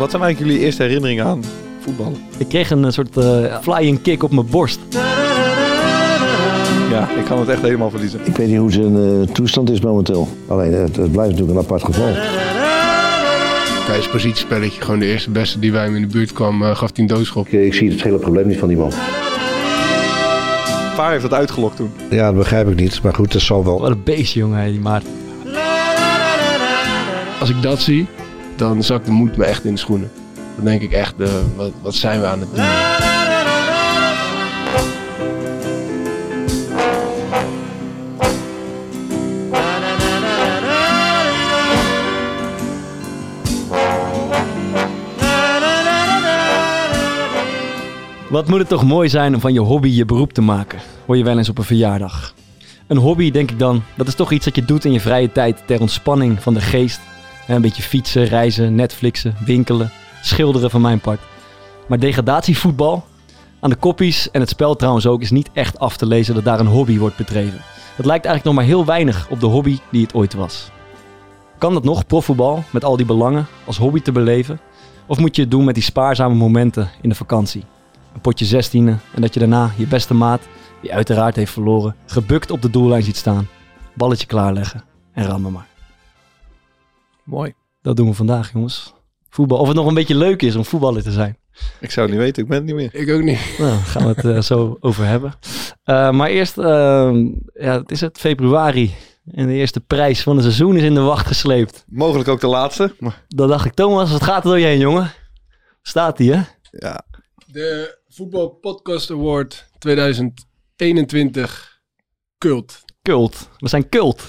Wat zijn eigenlijk jullie eerste herinneringen aan voetballen? Ik kreeg een eh, soort eh, flying kick op mijn borst. Ja, ik kan het echt helemaal verliezen. Ik weet niet hoe zijn eh, toestand is momenteel. Alleen, het, het blijft natuurlijk een apart geval. Tijdens het positiespelletje, gewoon de eerste beste die bij hem in de buurt kwam, gaf hij een doodschop. Ik, ik zie het hele probleem niet van die man. Waar heeft dat uitgelokt toen? Ja, dat begrijp ik niet. Maar goed, dat zal wel. Wat een beest, jongen, hè, die Maarten. Als ik dat zie, dan zakt de moed me echt in de schoenen. Dan denk ik echt, eh, wat, wat zijn we aan het doen? Wat moet het toch mooi zijn om van je hobby je beroep te maken? Hoor je wel eens op een verjaardag. Een hobby, denk ik dan, dat is toch iets dat je doet in je vrije tijd ter ontspanning van de geest. Een beetje fietsen, reizen, Netflixen, winkelen, schilderen van mijn part. Maar degradatievoetbal, aan de koppies en het spel trouwens ook, is niet echt af te lezen dat daar een hobby wordt bedreven. Het lijkt eigenlijk nog maar heel weinig op de hobby die het ooit was. Kan dat nog, profvoetbal, met al die belangen, als hobby te beleven? Of moet je het doen met die spaarzame momenten in de vakantie? Een potje zestiende en dat je daarna je beste maat, die uiteraard heeft verloren, gebukt op de doellijn ziet staan. Balletje klaarleggen en rammen maar. Mooi. Dat doen we vandaag, jongens. Voetbal. Of het nog een beetje leuk is om voetballer te zijn. Ik zou het niet weten, ik ben het niet meer. Ik ook niet. Nou, daar gaan we het eh, zo over hebben. Eh, maar eerst, eh, ja, het is het februari. En de eerste prijs van het seizoen is in de wacht gesleept. Mogelijk ook de laatste. Maar Dan dacht ik, Thomas, wat gaat er door je heen, jongen? Staat hij, hè? ja, De Voetbal Podcast Award 2021 Cult. Kult. We zijn kult.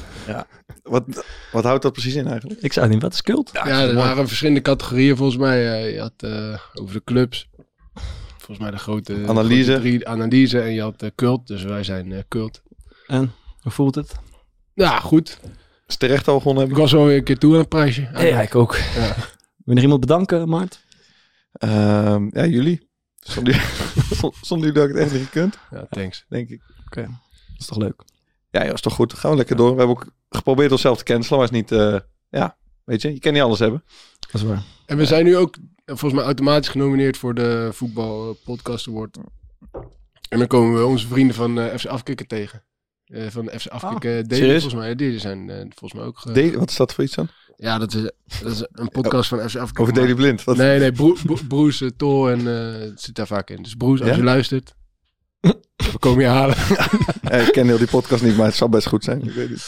Wat, wat houdt dat precies in eigenlijk? Ik zou het niet, wat is kult? Ja, er waren verschillende categorieën volgens mij. Eh, je had eh, over de clubs. Volgens mij de grote Analyse. grote drie analyse en je had eh, cult. Dus wij zijn eh, cult. En, hoe voelt het? Ja, goed. Is terecht al gewonnen Ik was wel weer een keer toe aan het prijsje. Ja, ik ook. Ja. Wil je nog iemand bedanken, Maart? Ehm, ja, jullie. Zonder, zonder jullie had ik het echt niet gekund, Ja, thanks. denk ik. Dat is toch leuk? Ja, ja, is toch goed. Gaan we lekker door. We hebben ook geprobeerd onszelf te cancelen, maar is niet... eh, ja, weet je, je kan niet alles hebben. Dat is waar. En we zijn nu ook eh, volgens mij automatisch genomineerd voor de Voetbal eh, Podcast Award. En dan komen we onze vrienden van eh, FC Afkikken tegen. Eh, van FC Afkikken delen serieus? volgens mij. Die zijn eh, volgens mij ook... Daily- wat is dat voor iets dan? Ja, dat is, dat is een podcast van FC Afkikken. Over Daily Blind. Wat? Nee, nee, Bro- Bro- Broes, Tol en eh, het zit daar vaak in. Dus Broes, als Ja? je luistert, we komen je halen. Eh, ik ken heel die podcast niet, maar het zal best goed zijn. Ik weet het.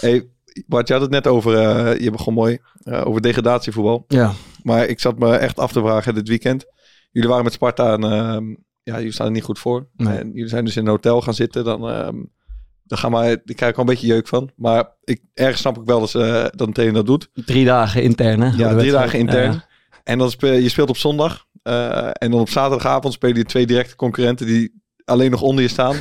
Hey, Bart, je had het net over, eh, je begon mooi, eh, over degradatievoetbal. Ja. Maar ik zat me echt af te vragen dit weekend. Jullie waren met Sparta en ehm, ja, jullie staan er niet goed voor. Nee. En jullie zijn dus in een hotel gaan zitten. Dan, ehm dan gaan maar, ik krijg er al een beetje jeuk van. Maar ik, ergens snap ik wel dat, ze, dat een trainer dat doet. Drie dagen intern, hè? Ja, drie wedstrijd. dagen intern. Ja, En dan speel je speelt op zondag. eh, en dan op zaterdagavond spelen je twee directe concurrenten die alleen nog onder je staan.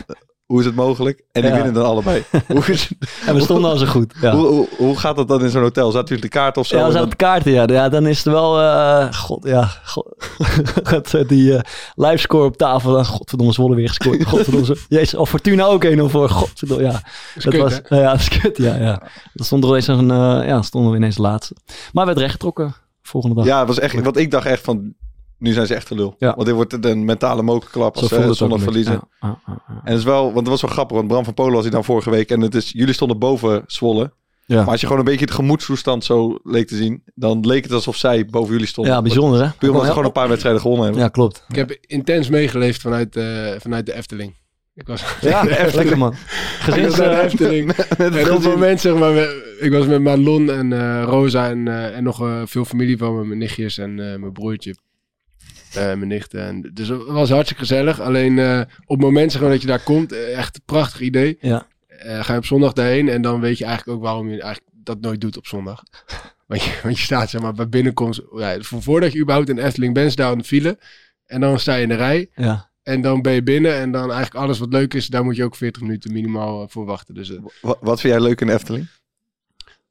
Hoe is het mogelijk? En die Ja. winnen dan allebei. hoe, is, En we stonden al zo goed. Ja. hoe, hoe, hoe gaat dat dan in zo'n hotel? Zaten jullie de kaart of zo? Ja, op de kaarten, ja. ja. Dan is het wel, eh, god, ja. God, eh, die eh livescore op tafel. Dan, godverdomme, Zwolle weer gescoord. Godverdomme, jezus, of Fortuna ook 1-0 voor. Godverdomme, ja. Dat was, ja, dat is kut, ja, ja. Dan stond er ineens een, ja, stonden we ineens laatste. Maar werd rechtgetrokken volgende dag. Ja, het was echt, want ik dacht echt van, nu zijn ze echt gelul. Ja. Want dit wordt het een mentale mokerklap Zo als voelde ze het beetje. verliezen. Ja. En het is wel, want het was wel grappig, want Bram van Polen was hij dan vorige week. En het is, jullie stonden boven Zwolle. Ja. Maar als je gewoon een beetje de gemoedstoestand zo leek te zien, dan leek het alsof zij boven jullie stonden. Ja, bijzonder, hè? Puur omdat ze gewoon een paar wedstrijden gewonnen hebben. Ja, klopt. Ik heb intens meegeleefd vanuit, eh, vanuit de Efteling. Ik was, Ja, lekker man. ik Gezins, de eh, Efteling. Met het En op het moment, zeg maar, ik was met Marlon en eh, Rosa en, eh, en nog eh, veel familie van me, mijn nichtjes en eh, mijn broertje. Eh, mijn nichten. En, dus het was hartstikke gezellig. Alleen eh, op het moment zeg maar, dat je daar komt, eh, echt een prachtig idee. Ja. Eh, ga je op zondag daarheen en dan weet je eigenlijk ook waarom je eigenlijk dat nooit doet op zondag. Want je, want je staat zeg maar bij binnenkomst, ja, voor- voordat je überhaupt in Efteling bent, sta je aan de file. En dan sta je in de rij. ja. En dan ben je binnen en dan eigenlijk alles wat leuk is, daar moet je ook 40 minuten minimaal voor wachten. Dus Wat, wat vind jij leuk in de Efteling?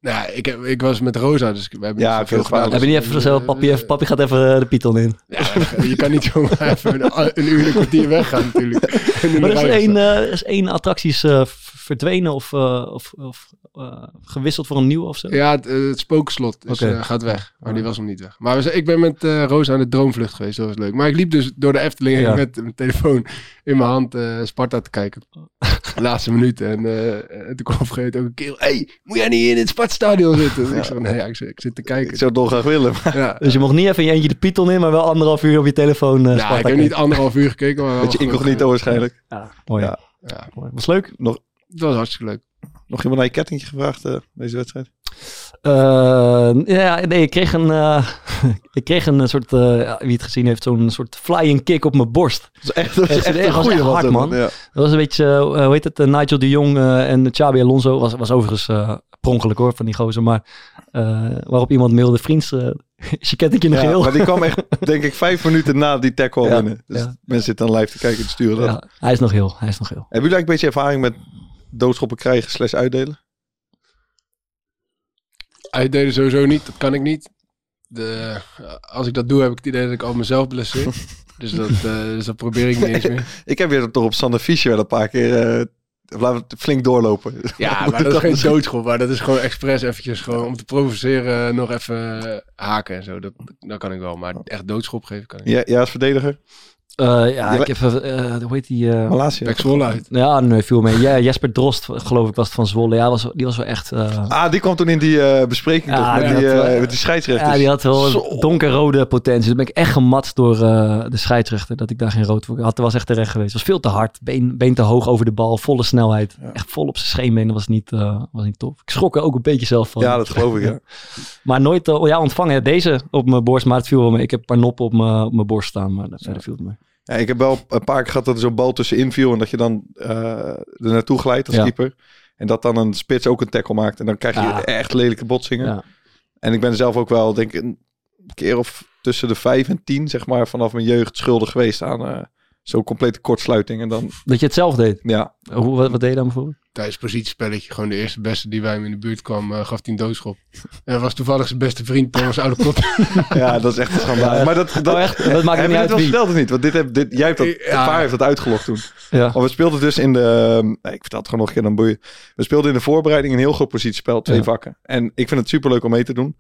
Nou, ja, ik, heb, ik was met Rosa, dus we hebben Ja, niet waar. gedaan. Heb je niet Dus, even zo, eh, papi, gaat even eh, de Python in. Ja, je kan niet zomaar even een, een uur en een kwartier weggaan natuurlijk. Maar er is één, eh, er is één attractie is, eh, v- verdwenen of, eh, of, of eh, gewisseld voor een nieuw of zo? Ja, het, eh, het spookslot is, eh, gaat weg. Maar die was nog niet weg. Maar we ik ben met eh Roos aan de droomvlucht geweest. Dat was leuk. Maar ik liep dus door de Efteling Ja. met mijn telefoon in mijn hand eh, Sparta te kijken. De laatste minuut. En, eh, en toen kwam moment ook een kerel. hey, moet jij niet in het Spartstadion zitten? Dus Ik zei, nee, ja, ik, zit, ik zit te Ik kijken. zou het dolgraag willen. maar Ja. Dus je mocht niet even in je eentje de Python in, maar wel anderhalf uur op je telefoon. eh Nou, ik heb niet anderhalf uur gekeken. Maar Beetje incognito waarschijnlijk. Ja, mooi. Ja. Ja, Mooi. Was leuk? Nog, het was hartstikke leuk. nog iemand naar je kettingje gevraagd, eh, deze wedstrijd? Eh, ja, nee, ik kreeg een, eh, ik kreeg een soort, eh, ja, wie het gezien heeft, zo'n soort flying kick op mijn borst. Dat is echt, dat is Echt, echt dat een was hard, man. Ja. Dat was een beetje, hoe heet het, Nigel de Jong en Xabi Alonso. Was, was overigens pronkelijk hoor, van die gozer. Maar waarop iemand mailde, vriends, eh, is je kettingje nog Ja, heel? maar die kwam echt, denk ik, vijf minuten na die tackle Ja, binnen. Dus ja. mensen zitten dan live te kijken en te sturen dat. Hij is nog heel, hij is nog heel. Hebben jullie eigenlijk een beetje ervaring met doodschoppen krijgen slash uitdelen? Uitdelen sowieso niet, dat kan ik niet. De, als ik dat doe, heb ik het idee dat ik al mezelf blesseer. dus, dat, eh, dus dat probeer ik niet eens meer. Ik heb weer toch op Sander Fischer wel een paar keer... eh laten we het flink doorlopen. Ja, maar dat is geen doodschop. Maar dat is gewoon expres eventjes gewoon om te provoceren nog even eh, haken en zo. Dat, dat kan ik wel. Maar echt doodschop geven kan ik niet. Ja, ja als verdediger. Eh, ja, ik heb, eh, hoe heet die? eh, Malasia. Pek Zwolle uit. ja, nee, viel mee. Ja, Jesper Drost, geloof ik, was het van Zwolle. Ja, was, die was wel echt... eh, Ah, die kwam toen in die eh, bespreking Ja, toch, met, die die, had, eh, eh, met die scheidsrechters. Ja, die had wel Zo. donkerrode potentie. Dan ben ik echt gematst door eh, de scheidsrechter dat ik daar geen rood voor had. Dat was echt terecht geweest. Het was veel te hard. Been, been te hoog over de bal. Volle snelheid. Ja. Echt vol op zijn scheenbeen. Dat was niet, eh, was niet tof. Ik schrok er ook een beetje zelf van. Ja, dat geloof ik, ja. Maar nooit eh, ja, ontvangen. Deze op mijn borst. Maar het viel wel mee. Ik heb een paar noppen op mijn, op mijn borst staan. Maar dat verder viel het mee. Ja. Ik heb wel een paar keer gehad dat er zo'n bal tussenin viel en dat je dan eh, er naartoe glijdt als Ja. keeper. En dat dan een spits ook een tackle maakt. En dan krijg je echt lelijke botsingen. Ja. En ik ben zelf ook wel, denk ik, een keer of tussen de vijf en tien, zeg maar, vanaf mijn jeugd schuldig geweest aan eh, zo'n complete kortsluiting. En dan, Dat je het zelf deed. ja, Hoe, wat, wat deed je dan bijvoorbeeld? Tijdens positiespelletje, gewoon de eerste beste die bij hem in de buurt kwam, eh, gaf hij een doodschop. En was toevallig zijn beste vriend, Thomas Oude Kot. ja, dat is echt een schandaal. Ja. Maar dat, dat, Oh, echt? Dat maakt heb niet uit het wel wie. verteld of niet? Want dit heb, dit, jij hebt dat, Ja. de vaar heeft dat uitgelokt toen. Ja. Maar we speelden dus in de, nee, ik vertel het gewoon nog een keer, dan boeien. We speelden in de voorbereiding een heel groot positiespel, twee Ja. vakken. En ik vind het superleuk om mee te doen.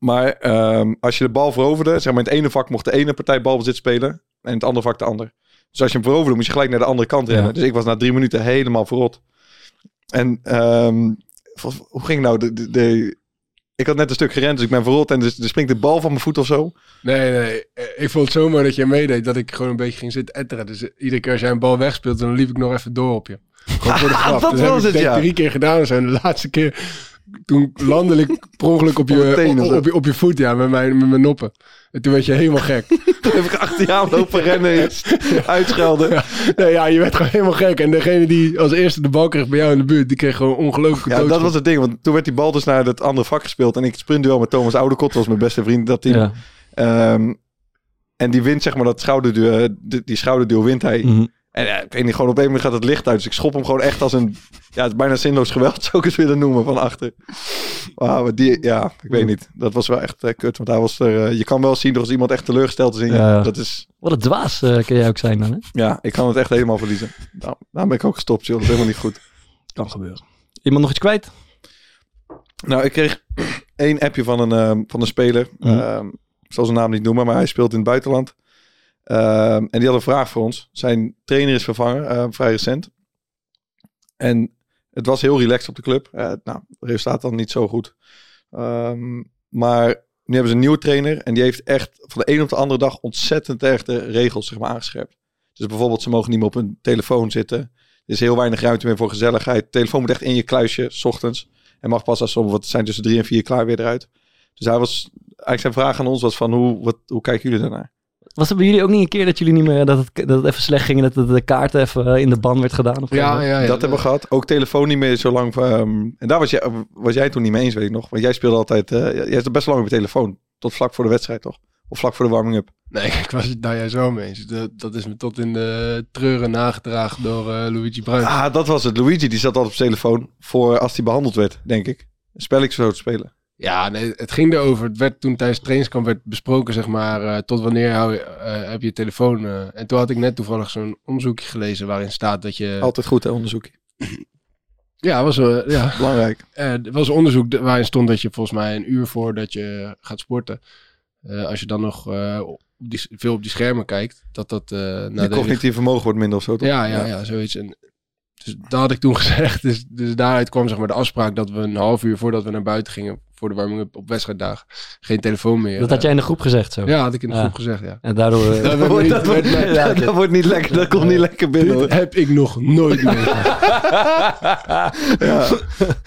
Maar ehm, als je de bal veroverde, zeg maar in het ene vak mocht de ene partij balbezit spelen en in het andere vak de ander. Dus als je hem veroverde, moest je gelijk naar de andere kant rennen. Ja. Dus ik was na drie minuten helemaal verrot. En ehm, hoe ging het nou? De, de, de- ik had net een stuk gerend, dus ik ben verrot en dus, er springt de bal van mijn voet of zo. Nee, nee. eh, Ik vond het zomaar dat jij meedeed dat ik gewoon een beetje ging zitten etteren. Dus eh, iedere keer als jij een bal wegspeelt, dan liep ik nog even door op je. Gewoon voor de grap. Dat dus was heb het, ja. drie keer gedaan. Dus en de laatste keer, toen landde ik per ongeluk op je, op, op je, op je voet, ja, met mijn, met mijn noppen. En toen werd je helemaal gek. Toen heb ik achter je aan lopen rennen, uitschelden. nee, ja, je werd gewoon helemaal gek. En degene die als eerste de bal kreeg bij jou in de buurt, die kreeg gewoon ongelooflijke Ja, dat was het ding. Want toen werd die bal dus naar dat andere vak gespeeld. En ik sprintduel met Thomas Oudekot. Dat was mijn beste vriend dat team. Ja. Ehm, en die wint zeg maar dat schouderduel. Die, die schouderduel wint hij. Mhm. En ja, ik weet niet, gewoon op een moment gaat het licht uit. Dus ik schop hem gewoon echt als een... Ja, het is bijna zinloos geweld, zou ik het willen noemen, van achter. Wauw, maar die... Ja, ik weet niet. Dat was wel echt eh, kut. Want hij was er... eh, je kan wel zien dat als iemand echt teleurgesteld is in je. Ja, ja. Dat is... Wat een dwaas eh kun jij ook zijn dan, hè? Ja, ik kan het echt helemaal verliezen. Nou, daarom ben ik ook gestopt, joh. Dat is helemaal niet goed. Kan gebeuren. Iemand nog iets kwijt? Nou, ik kreeg één appje van een, van een speler. Ehm, ik zal zijn naam niet noemen, maar hij speelt in het buitenland. Ehm, en die had een vraag voor ons. Zijn trainer is vervangen, eh, vrij recent. En het was heel relaxed op de club. Eh, nou, het resultaat dan niet zo goed. Ehm, maar nu hebben ze een nieuwe trainer. En die heeft echt van de een op de andere dag ontzettend erg de regels zeg maar, aangescherpt. Dus bijvoorbeeld, ze mogen niet meer op hun telefoon zitten. Er is heel weinig ruimte meer voor gezelligheid. De telefoon moet echt in je kluisje, s ochtends. En mag pas als om wat zijn tussen drie en vier klaar weer eruit. Dus hij was, eigenlijk zijn vraag aan ons was van hoe, wat, hoe kijken jullie daarnaar? Was het bij jullie ook niet een keer dat jullie niet meer dat het, dat het even slecht ging en dat de kaart even eh, in de ban werd gedaan? Of Ja, ja, ja. dat hebben we gehad. Ook telefoon niet meer zo lang. ehm, en daar was jij, was jij toen niet mee eens, weet ik nog. Want jij speelde altijd, eh jij zat best lang op je telefoon. Tot vlak voor de wedstrijd, toch? Of vlak voor de warming-up. Nee, ik was het daar juist zo mee eens. Dat, dat is me tot in de treuren nagedragen door eh, Luigi Bruin. Ah, dat was het. Luigi die zat altijd op zijn telefoon voor als hij behandeld werd, denk ik. Een spelletje zo te spelen. Ja, nee, het ging erover. Het werd toen tijdens trainingskamp werd besproken, zeg maar, eh, tot wanneer hou je, eh, heb je telefoon. eh. en toen had ik net toevallig zo'n onderzoekje gelezen waarin staat dat je... Altijd goed, hè, onderzoekje. Ja, was, ja. Belangrijk. Er was een onderzoek de- waarin stond dat je volgens mij een uur voordat je gaat sporten, als je dan nog op die, veel op die schermen kijkt, dat dat eh Je cognitief vermogen wordt minder of zo, toch? Ja, ja, ja, zoiets. En, dus dat had ik toen gezegd. Dus, dus daaruit kwam zeg maar de afspraak dat we een half uur voordat we naar buiten gingen, voor de warming-up op wedstrijddagen, geen telefoon meer. Dat had jij in de groep gezegd zo. Ja, had ik in de Ja. groep gezegd, ja. En daardoor... eh, Dat wordt, niet- dat, wordt, werd- Ja, dat wordt niet lekker. Dat komt niet lekker binnen. Dit heb ik nog nooit meegemaakt. Ja.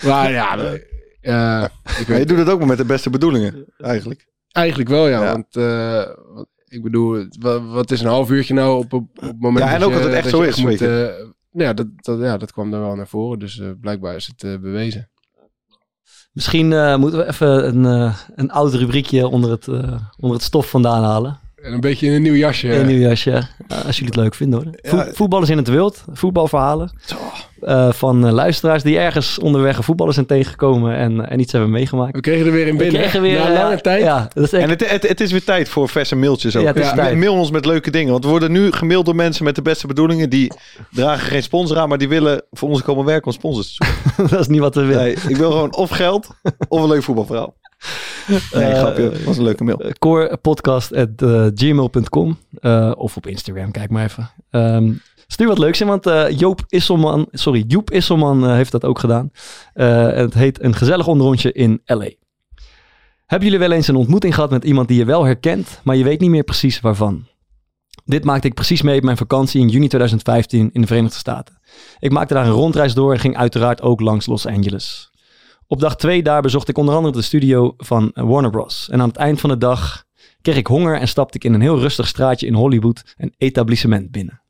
maar ja, eh, ik Maar je weet doet het ook maar met de beste bedoelingen, eigenlijk. eigenlijk wel, ja. Ja. Want eh, ik bedoel, wat is een half uurtje nou op, op, op het moment Ja, en dat ook je- dat het echt dat zo is, moet, weet eh, ja, dat, dat, ja, dat kwam er wel naar voren. Dus eh, blijkbaar is het eh, bewezen. Misschien eh, moeten we even een, een oud rubriekje onder het, onder het stof vandaan halen. En een beetje in een nieuw jasje. Een nieuw jasje. Eh, als jullie het leuk vinden hoor. Vo- Ja. voetballers in het wild. Voetbalverhalen. Zo. eh, van eh, luisteraars die ergens onderweg een voetballers zijn tegengekomen en, en iets hebben meegemaakt. We kregen er weer in We binnen. kregen weer, Na eh, lange tijd. Ja, dat is echt, En het, het, het is weer tijd voor verse mailtjes ook. Ja, het is Ja, tijd. Mail ons met leuke dingen. Want we worden nu gemaild door mensen met de beste bedoelingen. Die dragen geen sponsor aan, maar die willen voor ons komen werken om sponsors te zoeken. dat is niet wat we willen. Nee, ik wil gewoon of geld of een leuk voetbalverhaal. Nee, Eh, grapje. Dat was een leuke mail. corepodcast.gmail.com uh, of op Instagram, kijk maar even. Ehm, stuur wat leuks in, want eh, Joop Isselman, sorry, Joep Isselman eh, heeft dat ook gedaan. Eh, en het heet Een gezellig onderrondje in L.A. Hebben jullie wel eens een ontmoeting gehad met iemand die je wel herkent, maar je weet niet meer precies waarvan? Dit maakte ik precies mee op mijn vakantie in juni 2015 in de Verenigde Staten. Ik maakte daar een rondreis door en ging uiteraard ook langs Los Angeles. Op dag twee daar bezocht ik onder andere de studio van Warner Bros. En aan het eind van de dag kreeg ik honger en stapte ik in een heel rustig straatje in Hollywood een etablissement binnen.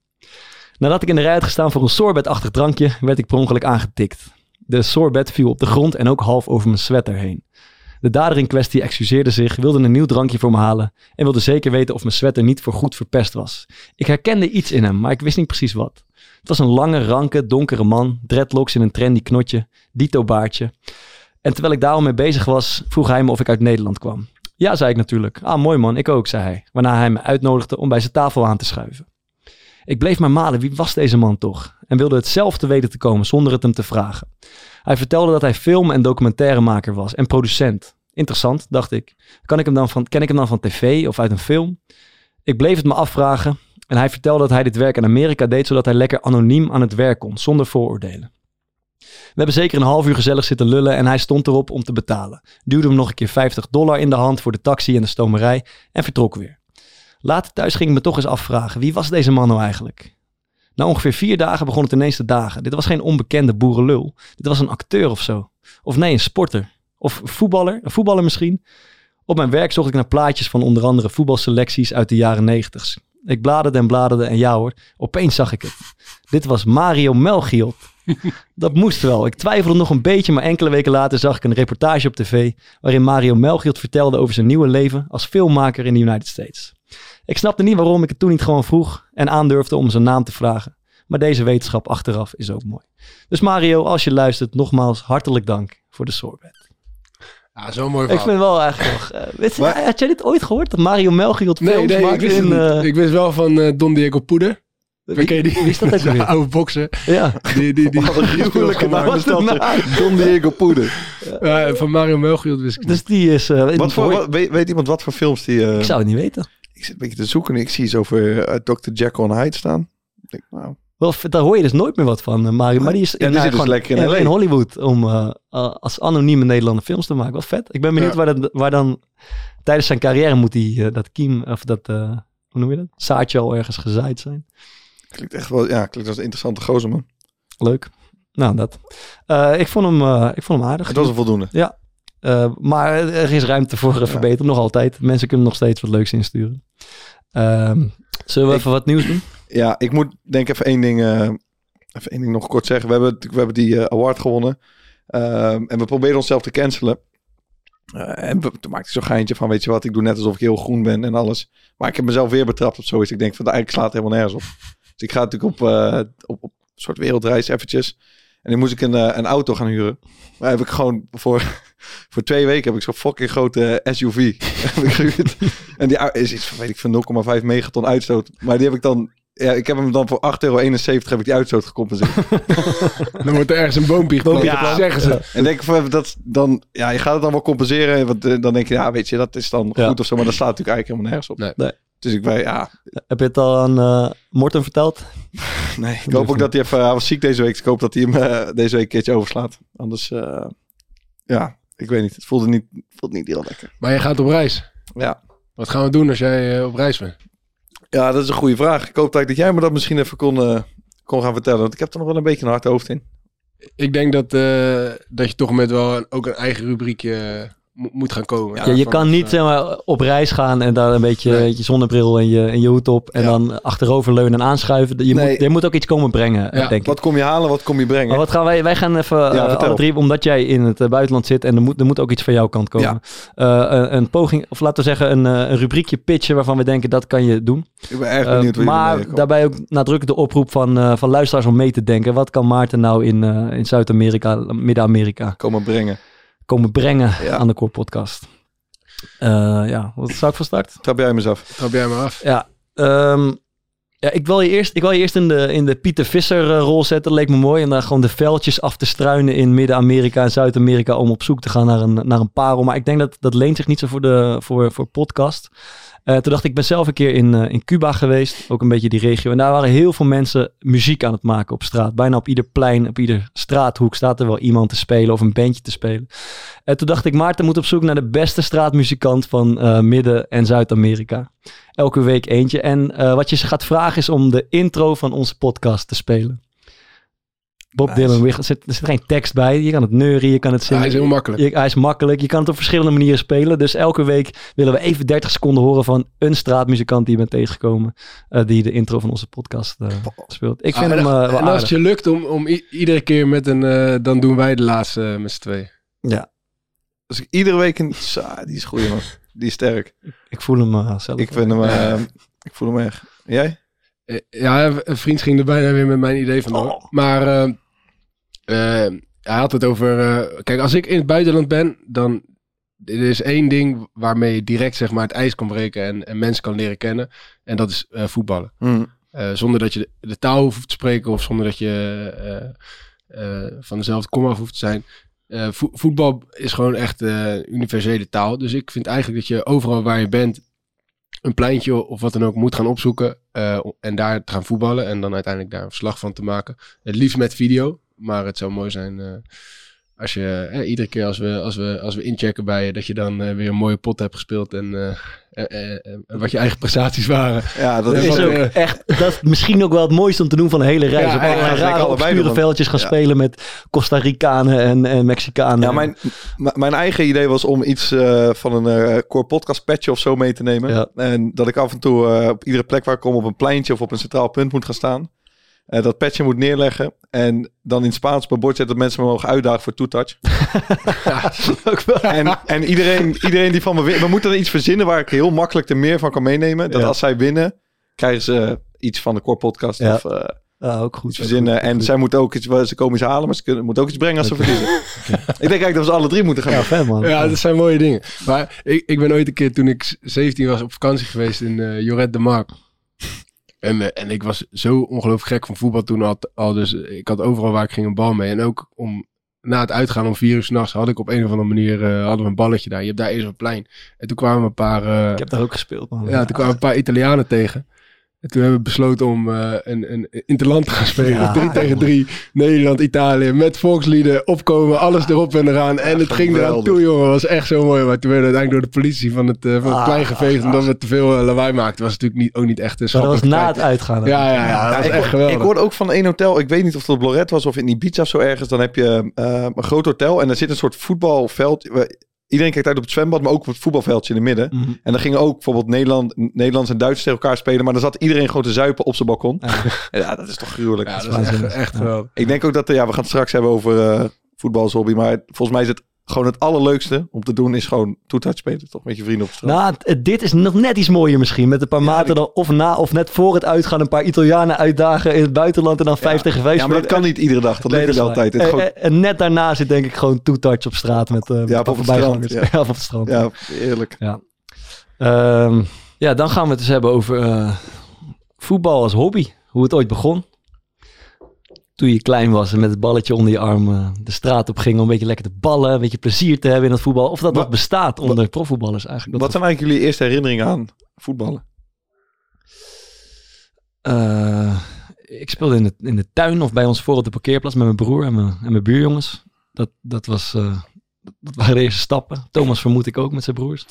Nadat ik in de rij had gestaan voor een sorbetachtig drankje, werd ik per ongeluk aangetikt. De sorbet viel op de grond en ook half over mijn sweater heen. De dader in kwestie excuseerde zich, wilde een nieuw drankje voor me halen en wilde zeker weten of mijn sweater niet voor goed verpest was. Ik herkende iets in hem, maar ik wist niet precies wat. Het was een lange, ranke, donkere man, dreadlocks in een trendy knotje, dito baardje. En terwijl ik daar mee bezig was, vroeg hij me of ik uit Nederland kwam. Ja, zei ik natuurlijk. Ah, mooi man, ik ook, zei hij. Waarna hij me uitnodigde om bij zijn tafel aan te schuiven. Ik bleef maar malen, wie was deze man toch? En wilde het zelf te weten te komen zonder het hem te vragen. Hij vertelde dat hij film- en documentairemaker was en producent. Interessant, dacht ik. Kan ik hem dan van, ken ik hem dan van tv of uit een film? Ik bleef het me afvragen en hij vertelde dat hij dit werk in Amerika deed zodat hij lekker anoniem aan het werk kon, zonder vooroordelen. We hebben zeker een half uur gezellig zitten lullen en hij stond erop om te betalen. Duwde hem nog een keer 50 dollar in de hand voor de taxi en de stomerij en vertrok weer. Later thuis ging ik me toch eens afvragen, wie was deze man nou eigenlijk? Na ongeveer vier dagen begon het ineens te dagen. Dit was geen onbekende boerenlul. Dit was een acteur of zo. Of nee, een sporter. Of voetballer. Een voetballer misschien. Op mijn werk zocht ik naar plaatjes van onder andere voetbalselecties uit de jaren negentig. Ik bladerde en bladerde en ja hoor, opeens zag ik het. Dit was Mario Melchiot. Dat moest wel. Ik twijfelde nog een beetje, maar enkele weken later zag ik een reportage op tv waarin Mario Melchiot vertelde over zijn nieuwe leven als filmmaker in de United States. Ik snapte niet waarom ik het toen niet gewoon vroeg en aandurfde om zijn naam te vragen. Maar deze wetenschap achteraf is ook mooi. Dus Mario, als je luistert, nogmaals hartelijk dank voor de sorbet. Ja, zo'n mooi Ik verhaal. vind wel eigenlijk nog... eh, weet je, Maar- had jij dit ooit gehoord? Dat Mario Melchiot Nee, films nee, ik maakt wist, in... eh, ik wist wel van eh, Don Diego Poeder. wie, die? wie is dat ook weer? oude bokser. Ja. Die, die, die, gruwelijke naam Wat is dat. Don Diego Poeder. Ja, van Mario Melchiot wist ik niet. Dus die is... eh, Wat voor, wat- weet, weet iemand wat voor films die... eh, Ik zou het niet weten. ik zit een beetje te zoeken en ik zie iets over eh, Dr. Jekyll en Hyde staan. Ik denk, nou, Wel, daar hoor je dus nooit meer wat van, eh, Mario. Maar die is Ja, die nou, zit dus gewoon lekker in ja. Hollywood om eh, eh, als anonieme Nederlander films te maken. Wel vet. Ik ben benieuwd Ja. waar, dat, waar dan tijdens zijn carrière moet hij dat kiem, of dat, eh, hoe noem je dat? Zaadje al ergens gezaaid zijn. klinkt echt wel... Ja, klinkt als een interessante gozer, man. Leuk. Nou, dat. Ik, vond hem, ik vond hem aardig. Het was een voldoende. Eh, maar er is ruimte voor verbeteren, nog altijd. Mensen kunnen nog steeds wat leuks insturen. Ehm, zullen we Ik- even wat nieuws doen? Ja, ik moet denk even één ding, eh, even één ding nog kort zeggen. We hebben, we hebben die eh, award gewonnen. Ehm, en we proberen onszelf te cancelen. Eh, en we, toen maakte ik zo'n geintje van, weet je wat, ik doe net alsof ik heel groen ben en alles. Maar ik heb mezelf weer betrapt op zoiets. Ik denk van, eigenlijk slaat het helemaal nergens op. Dus ik ga natuurlijk op, op, op soort wereldreis eventjes. En dan moest ik een, een auto gaan huren. Maar heb ik gewoon voor, voor twee weken heb ik zo'n fucking grote SUV. En die is iets van, weet ik van 0,5 megaton uitstoot. Maar die heb ik dan ja, ik heb hem dan voor 8,71 euro heb ik die uitstoot gecompenseerd. Dan wordt er ergens een boompje geplant. Ja. zeggen ze. en denk ik van, dat dan, ja, je gaat het dan wel compenseren. Want eh, dan denk je, ja, weet je, dat is dan Ja. goed of zo. Maar dat slaat natuurlijk eigenlijk helemaal nergens op. Nee. Nee. Dus ik ben, ja, Heb je het al aan eh Morten verteld? nee. Ik hoop ook dat hij even, hij was ziek deze week. Dus ik hoop dat hij hem eh, deze week een keertje overslaat. Anders, eh, ja, ik weet niet. Het voelde niet, voelde niet heel lekker. Maar je gaat op reis. Ja. Wat gaan we doen als jij op reis bent? Ja, dat is een goede vraag. Ik hoop dat jij me dat misschien even kon, eh, kon gaan vertellen. Want ik heb er nog wel een beetje een hard hoofd in. Ik denk dat, eh, dat je toch met wel een, ook een eigen rubriekje eh, moet gaan komen. Ja, je kan niet eh, zeg maar, op reis gaan en daar een beetje Nee. je zonnebril en je, en je hoed op en Ja. dan achteroverleunen en aanschuiven. Je, Nee. moet, je moet ook iets komen brengen, denk ik. Wat kom je halen, wat kom je brengen? Maar wat gaan wij, wij gaan even eh, alle drie, omdat jij in het eh, buitenland zit en er moet, er moet ook iets van jouw kant komen. Een, een poging, of laten we zeggen een, een rubriekje pitchen waarvan we denken dat kan je doen. ik ben erg benieuwd ermee maar daarbij ook nadrukkelijk de oproep van, van luisteraars om mee te denken. Wat kan Maarten nou in, in Zuid-Amerika, Midden-Amerika Komen brengen. Komen brengen Ja. aan de Core Podcast? Eh, ja, wat zou ik van start? Trap jij hem eens af. Trap jij maar af. Ja, ehm, ja ik, wil je eerst, ik wil je eerst in de, in de Pieter Visser eh, rol zetten. Leek me mooi. En dan gewoon de veldjes af te struinen in Midden-Amerika en Zuid-Amerika om op zoek te gaan naar een, naar een parel. Maar ik denk dat dat leent zich niet zo voor, de, voor, voor podcast. Eh, toen dacht ik, ik ben zelf een keer in, eh, in Cuba geweest. Ook een beetje die regio. En daar waren heel veel mensen muziek aan het maken op straat. Bijna op ieder plein, op ieder straathoek staat er wel iemand te spelen of een bandje te spelen. En toen dacht ik, Maarten moet op zoek naar de beste straatmuzikant van Midden- en Zuid-Amerika. Elke week eentje. En eh, wat je ze gaat vragen is om de intro van onze podcast te spelen. Bob Nice. Dylan, er zit, er zit geen tekst bij. Je kan het neuren, je kan het Ja, zingen. hij is heel makkelijk. Je- hij is makkelijk. Je kan het op verschillende manieren spelen. Dus elke week willen we even 30 seconden horen van een straatmuzikant die je bent tegengekomen. eh, die de intro van onze podcast eh, speelt. Ik vind Ah, hem en, eh, wel en als het je lukt om, om iedere keer met een... dan doen wij de laatste met z'n twee. Dus ik iedere week een... Die is goed, man. Die is sterk. Ik voel hem eh, zelf. Ik vind hem... eh, ik voel hem echt. En Jij? Eh, Ja, een vriend ging er bijna weer met mijn idee vandoor. Oh. Maar hij had het over... eh, kijk, als ik in het buitenland ben, dan... Er is één ding waarmee je direct zeg maar, het ijs kan breken en, en mensen kan leren kennen. En dat is eh, voetballen. Hm. Eh, zonder dat je de, de taal hoeft te spreken of zonder dat je eh, eh, van dezelfde kom af hoeft te zijn. Eh, vo- voetbal is gewoon echt eh, universele taal. Dus ik vind eigenlijk dat je overal waar je bent een pleintje of wat dan ook moet gaan opzoeken eh, en daar te gaan voetballen en dan uiteindelijk daar een verslag van te maken. Het liefst met video, maar het zou mooi zijn als je iedere keer als we, als, we, als we inchecken bij je, dat je dan weer een mooie pot hebt gespeeld en wat je eigen prestaties waren. Ja, dat Dat is... ook eh, echt, dat is misschien ook wel het mooiste om te doen van de hele reis. Ja, op allerlei rare obscure veldjes gaan spelen met Costa Ricanen en, en Mexicanen. Ja, mijn, mijn eigen idee was om iets eh, van een eh, core podcast patch of zo mee te nemen. En dat ik af en toe eh, op iedere plek waar ik kom op een pleintje of op een centraal punt moet gaan staan. Eh, dat patchje moet neerleggen. En dan in het Spaans op bord zetten dat mensen me mogen uitdagen voor two-touch. ook wel. En, en iedereen, iedereen die van me wint. We moeten er iets verzinnen waar ik heel makkelijk er meer van kan meenemen. Dat Ja. als zij winnen, krijgen ze iets van de core podcast. Ja. Of eh, Ja, ook goed. verzinnen. En zij moeten ook iets, ze komen iets halen, maar ze kunnen, moeten ook iets brengen als ze verliezen. Ik denk eigenlijk dat we ze alle drie moeten gaan. Ja, fan man. Ja, dat zijn mooie dingen. Maar ik, ik ben ooit een keer toen ik 17 was op vakantie geweest in eh Joret de Mark. En, eh, en ik was zo ongelooflijk gek van voetbal toen al, al. Dus ik had overal waar ik ging een bal mee. En ook om, na het uitgaan om vier uur s'nachts had ik op een of andere manier eh, hadden we een balletje daar. Je hebt daar eerst een plein. En toen kwamen een paar... eh, Ik heb daar ook gespeeld man. ja, toen kwamen een paar Italianen tegen. En toen hebben we besloten om eh, een, een interland te gaan spelen. Ja. Drie tegen drie. Nederland, Italië. Met volkslieden, opkomen, alles erop en eraan. En het ging eraan geweldig. toe, jongen. was echt zo mooi. Maar toen werden we uiteindelijk door de politie van het, eh, van het Ah, plein geveegd. Omdat we te veel eh, lawaai maakten. was natuurlijk niet, ook niet echt een dat was na het uitgaan. Ja, ja, ja. Ja, Dat was ik, echt hoor- geweldig. ik hoorde ook van één hotel, ik weet niet of dat op Lorette was of in Ibiza of zo ergens. Dan heb je een groot hotel en er zit een soort voetbalveld. Iedereen kijkt uit op het zwembad, maar ook op het voetbalveldje in het midden. Mhm. En dan gingen ook bijvoorbeeld Nederland, Nederlands en Duits tegen elkaar spelen. Maar dan zat iedereen gewoon te zuipen op zijn balkon. Ja, dat is toch gruwelijk. ja, dat is echt, geweldig. Ik denk ook dat, eh, ja, we gaan het straks hebben over eh voetbal als hobby. Maar volgens mij is het gewoon het allerleukste om te doen is gewoon toetouch spelen. Toch met je vrienden op het strand. Nou, dit is nog net iets mooier misschien. Met een paar maten dan of na of net voor het uitgaan een paar Italianen uitdagen in het buitenland en dan vijf tegen vijf ja, maar dat kan niet iedere dag. Dat Nee, lukt niet altijd. Het En, gewoon, en- net daarna zit denk ik gewoon two-touch op straat met, eh met Ja, op het strand, Ja, of op het strand. ja, eerlijk. Ehm, ja, dan gaan we het dus hebben over eh, voetbal als hobby. Hoe het ooit begon. Toen je klein was en met het balletje onder je arm eh, de straat op ging om een beetje lekker te ballen, een beetje plezier te hebben in het voetbal. Of dat Wa- nog bestaat onder profvoetballers eigenlijk. Wat zijn eigenlijk jullie eerste herinneringen aan voetballen? Eh, ik speelde in de, in de tuin of bij ons voor op de parkeerplaats met mijn broer en mijn, en mijn buurjongens. Dat, dat, was, eh, dat waren de eerste stappen. Thomas vermoed ik ook met zijn broers.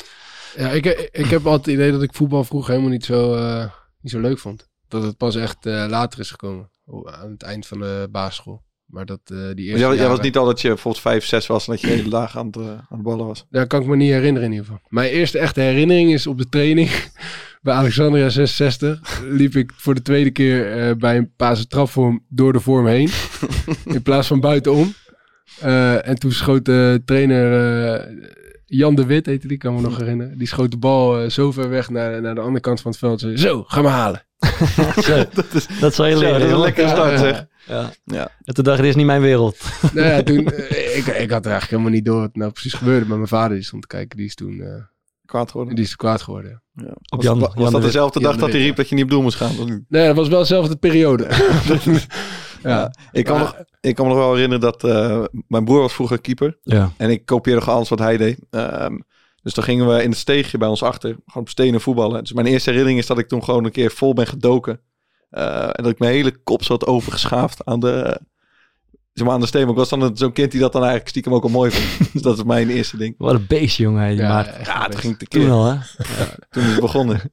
Ja, ik, ik heb altijd het idee dat ik voetbal vroeger helemaal niet zo, eh, niet zo leuk vond. Dat het pas echt eh, later is gekomen. O- Aan het eind van de basisschool. Maar dat eh, die eerste Jij, jij was niet al dat je bijvoorbeeld vijf, zes was en dat je hele dag aan het, eh, aan het ballen was. Daar kan ik me niet herinneren in ieder geval. Mijn eerste echte herinnering is op de training bij Alexandria 66. Liep ik voor de tweede keer eh, bij een Pasen trapvorm door de vorm heen. in plaats van buitenom. En toen schoot de trainer Jan de Wit, heette die, kan me nog herinneren. Die schoot de bal eh, zo ver weg naar, naar de andere kant van het veld. Zei, zo, ga maar halen. Zo, dat is, dat zal je zo, leren. dat is een lekkere start zeg. Ja. Ja. En toen dacht ik, dit is niet mijn wereld. nou ja, toen, eh, ik, ik had eigenlijk helemaal niet door wat nou precies gebeurde. Maar mijn vader die stond te kijken, die is toen eh, Kwaad geworden. die is kwaad geworden. Ja. Op Was, Jan- was Jan dat dezelfde dag dat hij riep dat je niet op doel moest gaan? Nee, dat was wel dezelfde periode. Ja. Ik kan, me nog, ik kan me nog wel herinneren dat eh, mijn broer was vroeger keeper. Ja. En ik kopieerde gewoon alles wat hij deed. Ehm, dus dan gingen we in het steegje bij ons achter. Gewoon op stenen voetballen. Dus mijn eerste herinnering is dat ik toen gewoon een keer vol ben gedoken. Eh, en dat ik mijn hele kop zat overgeschaafd aan de, zeg maar aan de steen. Maar ik was dan zo'n kind die dat dan eigenlijk stiekem ook al mooi vond. dus dat is mijn eerste ding. Wat een beestje, jongen. die Ja, Ja, beest. ging te Toen keer. al, hè? Toen is het begonnen.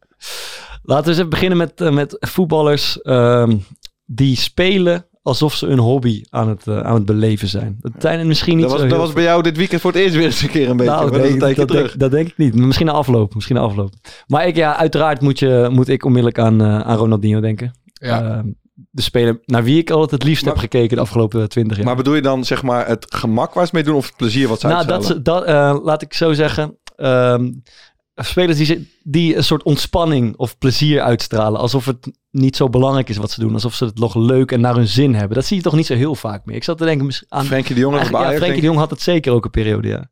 Laten we eens even beginnen met, eh, met voetballers ehm, die spelen alsof ze een hobby aan het, eh, aan het beleven zijn. Dat zijn er misschien niet Dat was, dat was bij jou dit weekend voor het eerst weer eens een keer een beetje. Nou, dat denk, terug. dat denk ik niet. Maar Misschien na afloop. Misschien na afloop. Maar ik, ja, uiteraard moet, je, moet ik onmiddellijk aan, eh, aan Ronaldinho denken. Ja. Ehm, de speler naar wie ik altijd het liefst Maar- heb gekeken de afgelopen twintig jaar. Maar bedoel je dan zeg maar het gemak waar ze mee doen of het plezier wat ze nou, dat, dat, eh, laat ik zo zeggen. ehm, spelers die, ze- die een soort ontspanning of plezier uitstralen. Alsof het niet zo belangrijk is wat ze doen. Alsof ze het nog leuk en naar hun zin hebben. Dat zie je toch niet zo heel vaak meer. Ik zat te denken aan Frenkie de Jong ja, Frenkie de Jong had het zeker ook een periode, ja.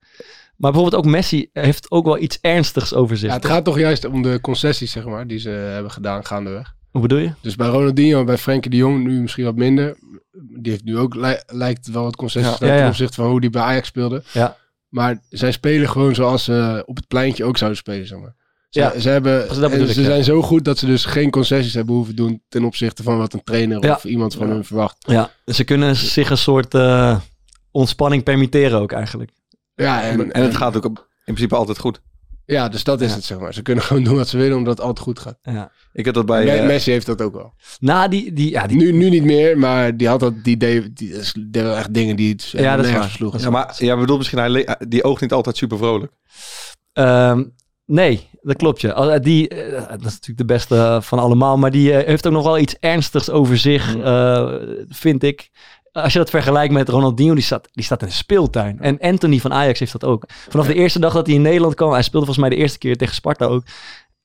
Maar bijvoorbeeld ook Messi heeft ook wel iets ernstigs over zich. Ja, het gaat toch juist om de concessies, zeg maar, die ze hebben gedaan gaandeweg. Hoe bedoel je? Dus bij Ronaldinho en bij Frenkie de Jong nu misschien wat minder. Die heeft nu ook, li- lijkt wel wat concessies Ja. gedaan Ja, ja. ten opzichte van hoe die bij Ajax speelde. Ja. Maar zij spelen gewoon zoals ze op het pleintje ook zouden spelen, zeg maar. Ze, Ja. ze, hebben, ik, ze ja. zijn zo goed dat ze dus geen concessies hebben hoeven doen ten opzichte van wat een trainer Ja. of iemand van Ja. hun verwacht. Ja, ze kunnen zich een soort eh, ontspanning permitteren ook eigenlijk. Ja, en, En, en het gaat ook in principe altijd goed. Ja dus dat is Ja. het, zeg maar. Ze kunnen gewoon doen wat ze willen, omdat het altijd goed gaat. Ja. Ik heb dat bij... Me- eh, Messi heeft dat ook wel. Nou, die, die, ja, die, Nu, nu niet meer, maar die had dat, die deed, die deed wel echt dingen die het Ja, dat is waar. ja, maar jij bedoelt misschien, hij die oogt niet altijd super vrolijk. ehm, nee, dat klopt je. Al- Die, eh, dat is natuurlijk de beste van allemaal, maar die eh, heeft ook nog wel iets ernstigs over zich, eh, vind ik. Als je dat vergelijkt met Ronaldinho, die staat, die staat in een speeltuin. En Anthony van Ajax heeft dat ook. Vanaf de eerste dag dat hij in Nederland kwam, hij speelde volgens mij de eerste keer tegen Sparta ook.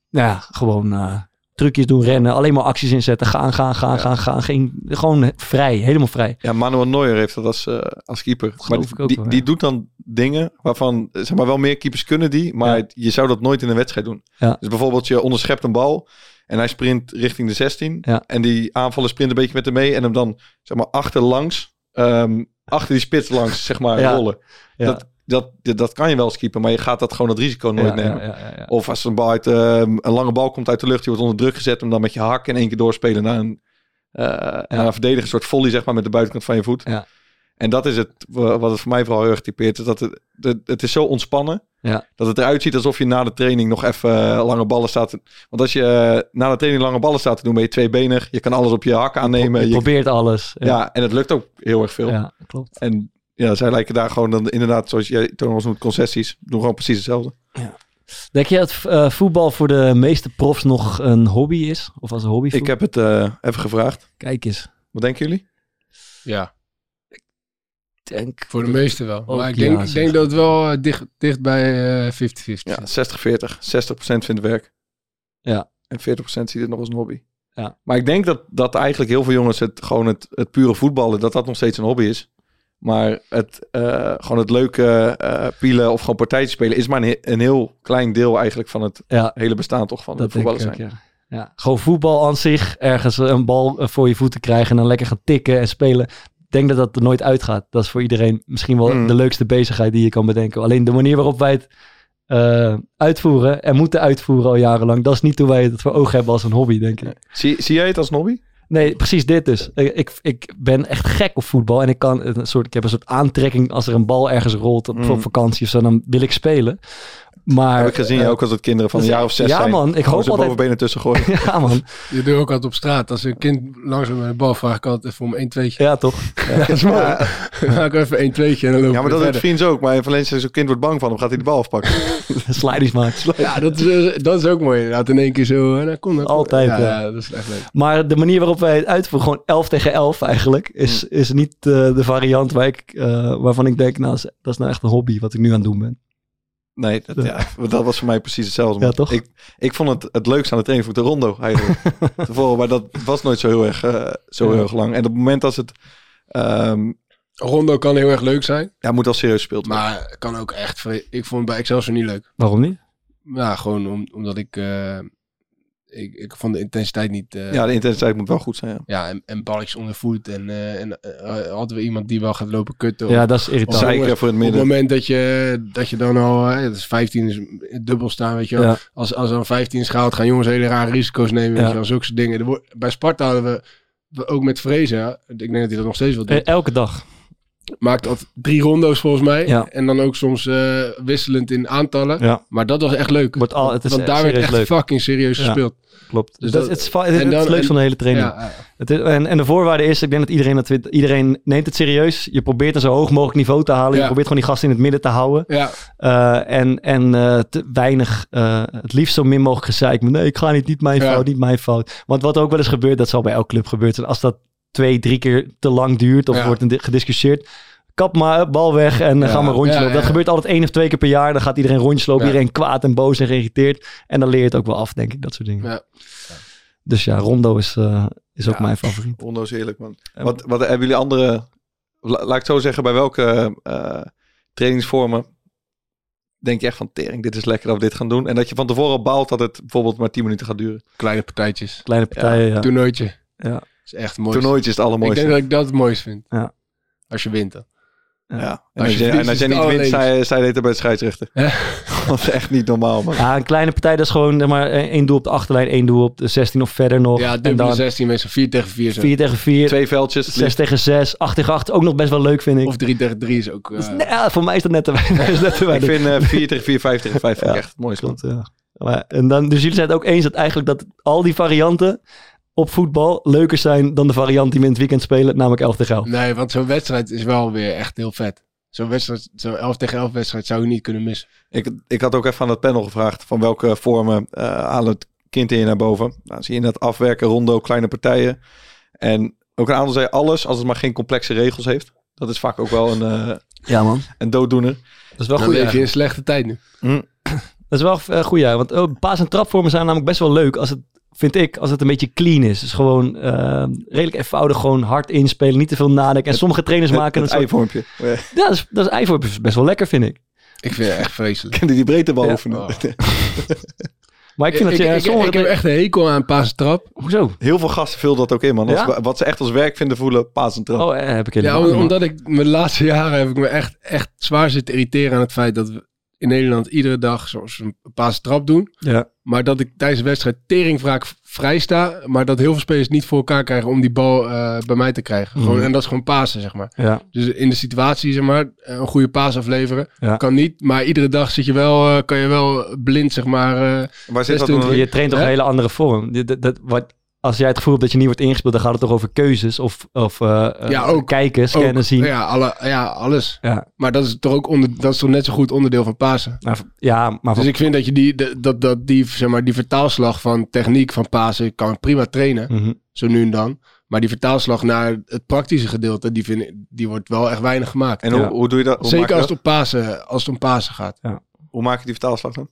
Nou ja, gewoon eh, trucjes doen, rennen, alleen maar acties inzetten, gaan, gaan, gaan, gaan, gaan. Geen, gewoon vrij, helemaal vrij. Ja, Manuel Neuer heeft dat als, eh, als keeper. Maar die, die, wel, ja. die doet dan dingen waarvan, zeg maar, wel meer keepers kunnen die. Maar Ja. je zou dat nooit in een wedstrijd doen. Dus bijvoorbeeld je onderschept een bal en hij sprint richting de 16. Ja. En die aanvaller sprint een beetje met hem mee en hem dan, zeg maar, achterlangs, ehm, achter die spits langs, zeg maar, Ja. rollen. Ja. Dat, dat, dat, kan je wel keeper, maar je gaat dat gewoon het risico nooit Ja, nemen. ja, ja. Of als een, bal uit, ehm, een lange bal komt uit de lucht, je wordt onder druk gezet, hem dan met je hak in één keer doorspelen naar een, eh naar een verdediger, soort volley zeg maar met de buitenkant van je voet. Ja. En dat is het wa- wat het voor mij vooral heel erg typeert, is dat het, het, het is zo ontspannen, Ja. dat het eruit ziet alsof je na de training nog even eh, lange ballen staat. te- Want als je eh, na de training lange ballen staat te doen, ben je tweebenig, je kan alles op je hak aannemen. Je Je, probeert alles. ja, en het lukt ook heel erg veel. ja klopt. En ja, zij lijken daar gewoon dan inderdaad, zoals jij Thomas noemt, concessies, doen gewoon precies hetzelfde. Denk je dat eh, voetbal voor de meeste profs nog een hobby is? Of als een hobby? Ik heb het eh, even gevraagd. Kijk eens. Wat denken jullie? Ja, Denk. voor de meesten wel. Maar ik ja, denk, ik denk dat het wel eh, dicht, dicht bij eh, 50-50 Ja, zit. 60-40. 60% vindt werk. Ja. En 40% ziet het nog als een hobby. Ja. Maar ik denk dat, dat eigenlijk heel veel jongens het gewoon het, het pure voetballen, dat dat nog steeds een hobby is. Maar het, eh, gewoon het leuke eh, pielen of gewoon partijtjes spelen is maar een, he- een heel klein deel eigenlijk van het Ja, hele bestaan toch van dat het denk ik voetballen ook, zijn. ja. Ja, gewoon voetbal aan zich. Ergens een bal eh, voor je voeten krijgen en dan lekker gaan tikken en spelen. Ik denk dat dat er nooit uitgaat. Dat is voor iedereen misschien wel Mm. de leukste bezigheid die je kan bedenken. Alleen de manier waarop wij het eh, uitvoeren en moeten uitvoeren al jarenlang. Dat is niet hoe wij het voor ogen hebben als een hobby, denk ik. Zie, zie jij het als een hobby? Nee, precies dit dus. Ik, ik, ik ben echt gek op voetbal. En ik, kan een soort, ik heb een soort aantrekking als er een bal ergens rolt op, Mm. op vakantie of zo. Dan wil ik spelen. Maar, Heb ik gezien, eh, ook als het kinderen van een dus- jaar of zes ja, zijn. man, ik hoop altijd- bovenbenen tussen gooien. ja, man. Je doet ook altijd op straat. Als een kind langzaam met de bal vraag ik altijd even om 1 2 Ja, toch? Dat is mooi. Ja, Dan ga ik even 1 2 en dan loop ja, maar dat doet vriends ook. Maar in Valencia zo'n kind wordt bang van hem. Gaat hij de bal afpakken? Slidies maken. verder. Ja, dat is, eh, dat is ook mooi. Inderdaad, in één keer zo. En dan kon dat. Altijd, Ja, ja. ja, dat is echt leuk. Maar de manier waarop wij het uitvoeren, gewoon 11 tegen 11 eigenlijk, is, is niet eh, de variant waar ik, eh, waarvan ik denk, nou, dat is nou echt een hobby wat ik nu aan het doen ben. Nee, dat, ja, dat was voor mij precies hetzelfde. Ja, toch? Ik, ik vond het het leukste aan de training voor de rondo eigenlijk. Tevoren, maar dat was nooit zo heel erg, eh, zo Ja. heel erg lang. En op het moment dat het... ehm, Rondo kan heel erg leuk zijn. ja, moet al serieus gespeeld worden. Maar het kan ook echt. Ik vond het bij Excelsior niet leuk. Waarom niet? Ja, gewoon om, omdat ik, eh, ik. Ik vond de intensiteit niet. eh, ja, de intensiteit moet wel goed zijn. Ja. ja, en, en balletjes onder voet. En, eh, en eh, hadden we iemand die wel gaat lopen kutten. Ja, Of- dat is irritant. Zeiken voor het op het midden. moment dat je, dat je dan al, dat is 15 is dubbel staan, weet je wel. Ja. Als, als er dan 15 is gehaald, gaan jongens hele rare risico's nemen, weet Ja. je wel. Zulke soort dingen. Bij Sparta hadden we, we ook met Vrezen, ik denk dat hij dat nog steeds wel doet. Eh, Elke dag. Maakt altijd drie rondo's volgens mij. Ja. En dan ook soms eh, wisselend in aantallen. Ja, Maar dat was echt leuk. Wordt al, het is Want daar werd echt leuk. fucking serieus Ja. gespeeld. Klopt. Dus dat, dat- het is, het is het leukste van de hele training. Het is, en, en de voorwaarde is, ik denk dat iedereen, dat iedereen neemt het serieus. Je probeert een zo hoog mogelijk niveau te halen. Je probeert gewoon die gasten in het midden te houden. ja. Eh, en en eh, te weinig, het liefst zo min mogelijk gezeik. Nee, ik ga niet, niet mijn fout, niet mijn fout. Want wat ook wel eens gebeurt, dat zal bij elke club gebeuren. Als dat twee, drie keer te lang duurt of Ja. wordt een- gediscussieerd. Kap maar, bal weg en Ja. ga maar rondje Ja, lopen. Dat ja. gebeurt altijd één of twee keer per jaar. Dan gaat iedereen rondjes lopen, Ja. iedereen kwaad en boos en geïrriteerd. En dan leer je het ook wel af, denk ik, dat soort dingen. Ja. Dus ja, Rondo is, eh, is ook mijn favoriet. Rondo is heerlijk, man. Wat, wat hebben jullie andere... la- laat ik het zo zeggen, bij welke eh, trainingsvormen denk je echt van tering, dit is lekker dat we dit gaan doen. En dat je van tevoren al baalt dat het bijvoorbeeld maar 10 minuten gaat duren. Kleine partijtjes. Kleine partijen, ja. Toernooitje. Ja. Is echt mooi. Toernooitje is het Ik allermooiste. denk dat ik dat het mooiste vind. Ja. Als je wint dan. Ja. En Als je en jij niet wint, je, sta je beter bij de scheidsrechter. Ja. dat is echt niet normaal, man. Ja, een kleine partij, dat is gewoon zeg maar, eh, één doel op de achterlijn, één doel op de 16 of verder nog. Ja, en dubbele dan 16 meestal 4 tegen 4. Zo. 4 tegen 4, Twee veldjes. 6 tegen 6, 8 tegen 8. Ook nog best wel leuk, vind ik. Of 3 tegen 3 is ook... eh, Dus, nee, ja, voor mij is dat net te weinig. is net te Ik vind eh 4 tegen 4, 5 tegen 5 vind ik Ja, echt het mooiste. Klopt, ja. Maar, en dan, dus jullie zijn het ook eens dat eigenlijk dat al die varianten op voetbal leuker zijn dan de variant die we in het weekend spelen, namelijk 11 tegen 11. Nee, want zo'n wedstrijd is wel weer echt heel vet. Zo'n wedstrijd, zo'n 11 tegen 11 wedstrijd zou je niet kunnen missen. Ik, ik had ook even aan het panel gevraagd van welke vormen eh halen het kind in je naar boven. Nou, zie je net afwerken, rondo, kleine partijen. En ook een aantal zei alles als het maar geen complexe regels heeft. Dat is vaak ook wel een, eh, Ja, man. een dooddoener. Dat is wel Dan goed. leef je in slechte tijd nu. Dat is wel uh, goed, ja. Want oh, paas- en trapvormen zijn namelijk best wel leuk als het, vind ik, als het een beetje clean is. Dus gewoon eh, redelijk eenvoudig, gewoon hard inspelen, niet te veel nadenken. En sommige trainers maken het, een eivormpje. Ja, dat is, dat is eivorp is best wel lekker, vind ik. Ik vind het echt vreselijk. Kende die breedtebal Ja. oefenen. Oh. Maar ik vind dat je... ik, sommige ik heb echt een hekel aan paas en trap. Hoezo? Heel veel gasten vullen dat ook in, man. Als- Ja? Wat ze echt als werk vinden voelen, paas en trap. Oh, eh, heb ik Ja, om- omdat ik mijn laatste jaren heb ik me echt, echt zwaar zitten irriteren aan het feit dat we in Nederland iedere dag zoals een paas trap doen. Ja. Maar dat ik tijdens de wedstrijd teringvraak vrij sta. Maar dat heel veel spelers niet voor elkaar krijgen om die bal eh, bij mij te krijgen. Gewoon, Mhm. En dat is gewoon pasen, zeg maar. Ja. Dus in de situatie, zeg maar, eh, een goede paas afleveren. Ja. Kan niet, maar iedere dag zit je wel, eh, kan je wel blind, zeg maar. eh, Waar zit dat 26 dan? Je traint toch een hele andere vorm. Dat, dat, wat, als jij het gevoel hebt dat je niet wordt ingespeeld, dan gaat het toch over keuzes of, of eh, eh, Ja, ook. kijken, scannen, ook, zien. Ja. Ja, alle, ja, alles. Ja. Maar dat is toch ook onder, dat is toch net zo goed onderdeel van pasen. Maar, ja, maar Dus ik vind dat je die, dat, dat die, zeg maar, die vertaalslag van techniek van pasen kan prima trainen. Mhm. Zo nu en dan. Maar die vertaalslag naar het praktische gedeelte, die, vind ik, die wordt wel echt weinig gemaakt. En hoe, Ja. hoe doe je dat? Hoe maak Zeker je als dat? het, om pasen, als het om pasen gaat. Hoe maak je die vertaalslag dan?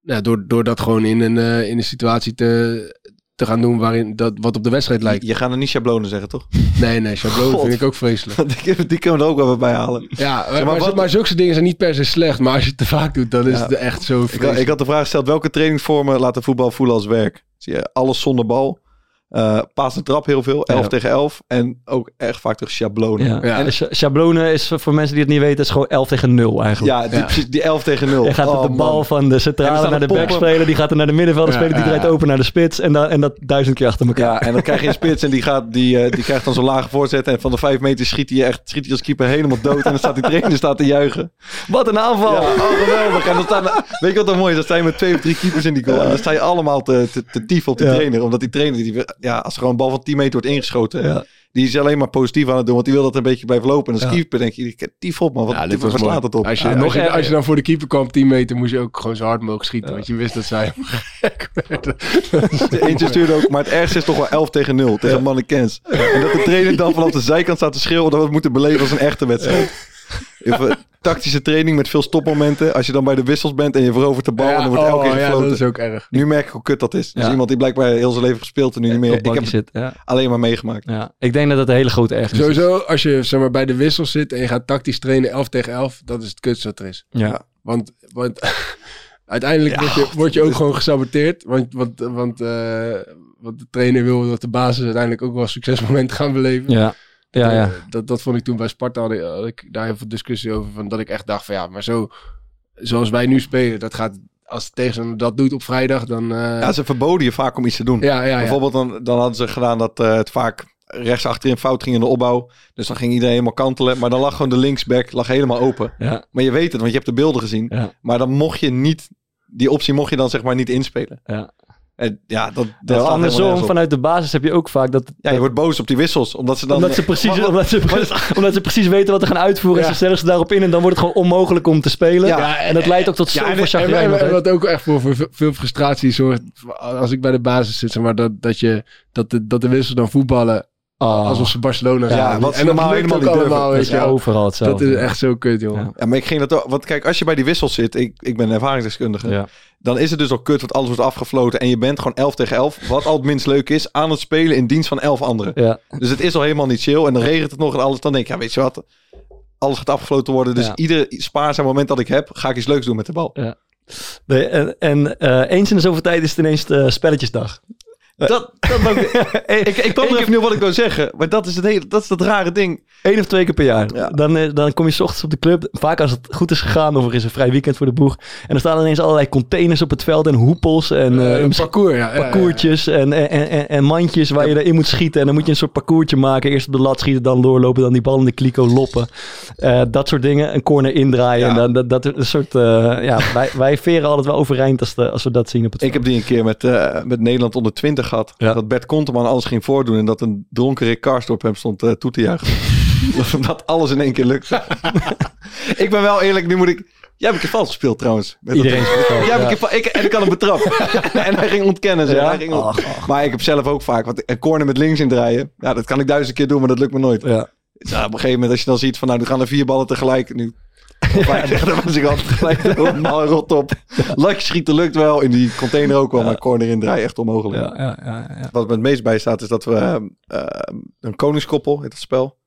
Ja, door, door dat gewoon in een, eh, in een situatie te, te gaan doen waarin dat wat op de wedstrijd lijkt. Je gaat er niet schablonen zeggen, toch? Nee, nee, schabloon God. vind ik ook vreselijk. die, die kunnen we er ook wel weer bij halen. Ja, maar, maar maar, wat- maar zulke dingen zijn niet per se slecht. Maar als je het te vaak doet, dan is Ja. het echt zo Ik, vreselijk. ik had de vraag gesteld, welke trainingsvormen laten voetbal voelen als werk? Zie je alles zonder bal. Eh paas en trap heel veel. 11 Ja. tegen 11. En ook echt vaak terug schablonen. Ja. Ja. En sch- schablonen is voor mensen die het niet weten, is gewoon 11 tegen 0 eigenlijk. Ja, die, precies, die 11 tegen 0. Je gaat Oh, de bal man. van de En centrale naar de back spelen. Die gaat er naar de middenvelder Ja, spelen. Die ja, draait ja. open naar de spits. En, dan, en dat duizend keer achter elkaar. Ja, en dan krijg je een spits en die, gaat, die, eh, die krijgt dan zo'n lage voorzet. En van de 5 meter schiet hij echt schiet hij als keeper helemaal dood. En dan staat die trainer staat te juichen. Wat een aanval! Ja, oh, geweldig. En dan staan, weet je wat dan mooi is? Dan sta je met twee of drie keepers in die goal. En dan sta je allemaal te, te, te tieven op die Ja. trainer. Omdat die trainer, die, ja, als er gewoon een bal van 10 meter wordt ingeschoten. Ja. Die is alleen maar positief aan het doen. Want die wil dat een beetje blijft lopen. En als Ja. keeper denk je, die- tief op man. Wat, Ja, dit was slaat het op? Als je, Ja, als, nog je, erger. als je dan voor de keeper kwam, 10 meter, moest je ook gewoon zo hard mogelijk schieten. Want je wist dat zij hem gek werden. Eentje stuurde ook, maar het ergste is toch wel 11 tegen 0 tegen ja. Mannekens. En dat de trainer dan vanaf de zijkant staat te schreeuwen dat we het moeten beleven als een echte wedstrijd. Even tactische training met veel stopmomenten. Als je dan bij de wissels bent en je verovert de bal en dan wordt elke keer oh, gefloten. dat is ook erg. Nu merk ik hoe kut dat is. Dus iemand die blijkbaar heel zijn leven gespeeld en nu niet meer. Op Ik heb zit. Ja. alleen maar meegemaakt. Ja. Ik denk dat dat een hele grote ergernis is. Sowieso, als je zeg maar, bij de wissels zit en je gaat tactisch trainen 11 tegen 11, dat is het kutste wat er is. Ja. Want, want uiteindelijk Ja, word, je, word je ook gewoon gesaboteerd. Want, want, want, eh, want de trainer wil dat de basis uiteindelijk ook wel succesmomenten gaan beleven. Ja. Ja, ja. Eh, dat, dat vond ik toen bij Sparta, had ik, had ik daar heel veel discussie over. Van dat ik echt dacht van ja, maar zo, zoals wij nu spelen, dat gaat, als de tegenstander dat doet op vrijdag, dan... eh, Ja, ze verboden je vaak om iets te doen. ja, ja, ja. Bijvoorbeeld dan, dan hadden ze gedaan dat eh, het vaak rechts achterin fout ging in de opbouw. Dus dan ging iedereen helemaal kantelen. Maar dan lag gewoon de linksback lag helemaal open. Ja. Maar je weet het, want je hebt de beelden gezien. Ja. Maar dan mocht je niet, die optie mocht je dan zeg maar niet inspelen. Ja. En ja, dat, dat andersom, vanuit de basis heb je ook vaak dat... Ja, je wordt boos op die wissels. Omdat ze dan... omdat, ze precies, omdat, ze, precies- omdat ze precies weten wat ze gaan uitvoeren. Ja. En ze stellen ze daarop in en dan wordt het gewoon onmogelijk om te spelen. Ja, en dat leidt ook tot Ja, zoveel en, en, chagrijn. en- wat ook echt voor, voor veel frustratie zorgt, als ik bij de basis zit, zeg maar, dat, dat, je, dat, de, dat de wissels dan voetballen Ah. alsof ze Barcelona zijn. Ja, wat en normaal helemaal niet allemaal, dat weet is je overal hetzelfde. Dat is echt zo kut, joh. Ja. Ja, maar ik ging dat ook... Want kijk, als je bij die wissels zit... Ik, ik ben een ervaringsdeskundige. Ja. Dan is het dus al kut, want alles wordt afgefloten. En je bent gewoon 11 tegen 11. Wat al het minst leuk is, aan het spelen in dienst van 11 anderen. Ja. Dus het is al helemaal niet chill. En dan regent het nog en alles. Dan denk ik, ja, weet je wat? Alles gaat afgefloten worden. Dus Ja. ieder spaarzaam moment dat ik heb, ga ik iets leuks doen met de bal. Nee, en en eh, eens in de zoveel tijd is het ineens de spelletjesdag. Dat, dat ik, ik, ik kwam er even niet op wat ik wil zeggen. Maar dat is het hele, dat is dat rare ding. Eén of twee keer per jaar. Ja. Dan, eh, dan kom je 's ochtends op de club. Vaak als het goed is gegaan of er is een vrij weekend voor de boeg. En dan staan er ineens allerlei containers op het veld en hoepels en Eh, eh, een parcours, ja. parcoursjes en, en, en, en mandjes waar je erin moet schieten. En dan moet je een soort parcoursje maken. Eerst op de lat schieten, dan doorlopen, dan die bal in de kliko loppen. Dat soort dingen. Een corner indraaien. En dan, dat, dat een soort... ja, wij, wij veren altijd wel overeind als, de, als we dat zien op het Ik veld. heb die een keer met, met Nederland onder 20 gehad. Dat Bert Konteman alles ging voordoen. En dat een dronken Rick Karsdorp hem stond toe te juichen. dat alles in één keer lukte. ik ben wel eerlijk, nu moet ik... Jij hebt een keer vals gespeeld trouwens. Met dat- Iedereen speelt vals, Jij hebt ja. ik, en ik kan hem betrappen. en hij ging ontkennen. Zeg. Ja? Hij ging ont- Maar ik heb zelf ook vaak... Want een corner met links indraaien. Ja, dat kan ik duizend keer doen, maar dat lukt me nooit. Ja. Dus op een gegeven moment als je dan ziet van... Nou, nu gaan er vier ballen tegelijk. Nu... Ja, daar was ik altijd gelijk helemaal rot op. Lakje schieten lukt wel. In die container ook wel. Maar corner indraaien echt onmogelijk. Ja, ja, ja, ja. Wat me het meest bijstaat is dat we... eh, eh, een koningskoppel, heet dat spel.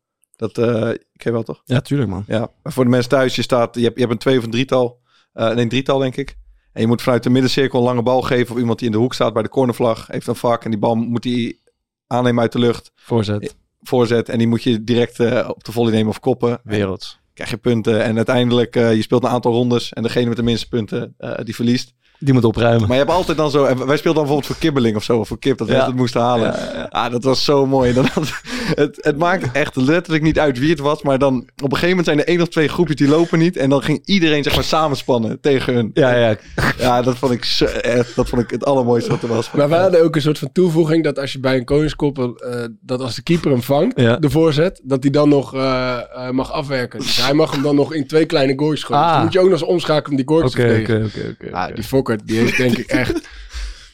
Dat, eh ik weet wel toch? ja, tuurlijk man. Ja, maar voor de mensen thuis, je, staat, je, hebt, je hebt een twee of een drietal. Eh nee, een drietal denk ik. En je moet vanuit de middencirkel een lange bal geven op iemand die in de hoek staat bij de cornervlag. Heeft een vak en die bal moet hij aannemen uit de lucht. Voorzet. Voorzet en die moet je direct eh, op de volley nemen of koppen. Werelds. Krijg je punten en uiteindelijk uh, je speelt een aantal rondes. En degene met de minste punten, uh, die verliest. Die moet opruimen. Maar je hebt altijd dan zo... En wij speelden dan bijvoorbeeld voor kibbeling of zo. Of voor kip, dat we Ja. het moesten halen. Ja, ja, ja. Ah, dat was zo mooi. Dan had- het, het maakt echt letterlijk niet uit wie het was. Maar dan op een gegeven moment zijn er één of twee groepjes die lopen niet. En dan ging iedereen zeg maar samenspannen tegen hun. Ja, ja. Ja, dat vond ik, zo, echt, dat vond ik het allermooiste wat er was. Maar wij hadden ook een soort van toevoeging dat als je bij een koningskoppel, eh, dat als de keeper hem vangt, Ja. de voorzet, dat hij dan nog eh, eh, mag afwerken. Dus hij mag hem dan nog in twee kleine goals gooien. Dus Ah. dan moet je ook nog eens omschakelen om die goals te Oké, verdedigen. oké, oké, oké. Ja, oké. die Fokker, die heeft denk ik echt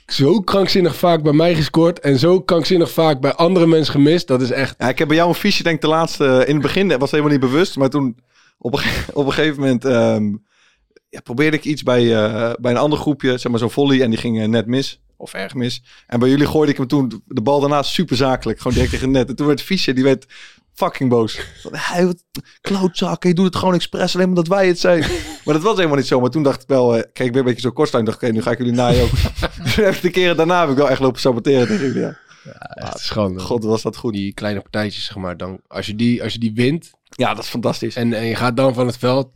zo krankzinnig vaak bij mij gescoord en zo krankzinnig vaak bij andere mensen gemist. Dat is echt... Ja, ik heb bij jou een fiche, denk ik, de laatste... In het begin was helemaal niet bewust. Maar toen op een, op een gegeven moment... ehm, ja, probeerde ik iets bij, eh, bij een ander groepje. Zeg maar zo'n volley. En die ging eh, net mis. Of erg mis. En bij jullie gooide ik hem toen de bal daarna super zakelijk. Gewoon direct tegen het net. En toen werd Fischer, die werd fucking boos. Van, Hij wat klootzak, je doet het gewoon expres alleen omdat wij het zijn. maar dat was helemaal niet zo. Maar toen dacht ik wel, eh, kijk, ik ben een beetje zo kort. Ik dacht, oké, nu ga ik jullie naaien ook. dus de keren daarna heb ik wel echt lopen saboteren tegen jullie. Ja. Echt schande. God, was dat goed. Die kleine partijtjes, zeg maar. Dan, als, je die, als je die wint Ja, dat is fantastisch. en, en je gaat dan van het veld.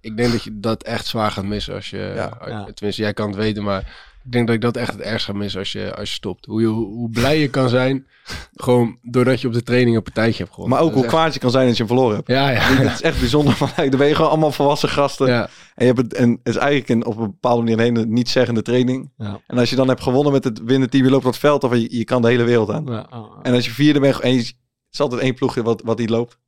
ik denk dat je dat echt zwaar gaat missen als je... Ja. Ja. Tenminste, jij kan het weten, maar... Ik denk dat ik dat echt het ergst ga missen als je, als je stopt. Hoe, je, hoe, blij je kan zijn, gewoon doordat je op de training een partijtje hebt gewonnen. Maar ook Dat hoe echt- kwaad je kan zijn als je hem verloren hebt. Ja, ja. Het is echt bijzonder. Want dan ben je gewoon allemaal volwassen gasten. ja. En, je hebt het, en het is eigenlijk een, op een bepaalde manier een hele niet-zeggende training. Ja. En als je dan hebt gewonnen met het winnende team, je loopt op het veld of je, je kan de hele wereld aan. Ja, oh, oh. En als je vierde bent, en je, het is altijd één ploeg wat, wat die loopt.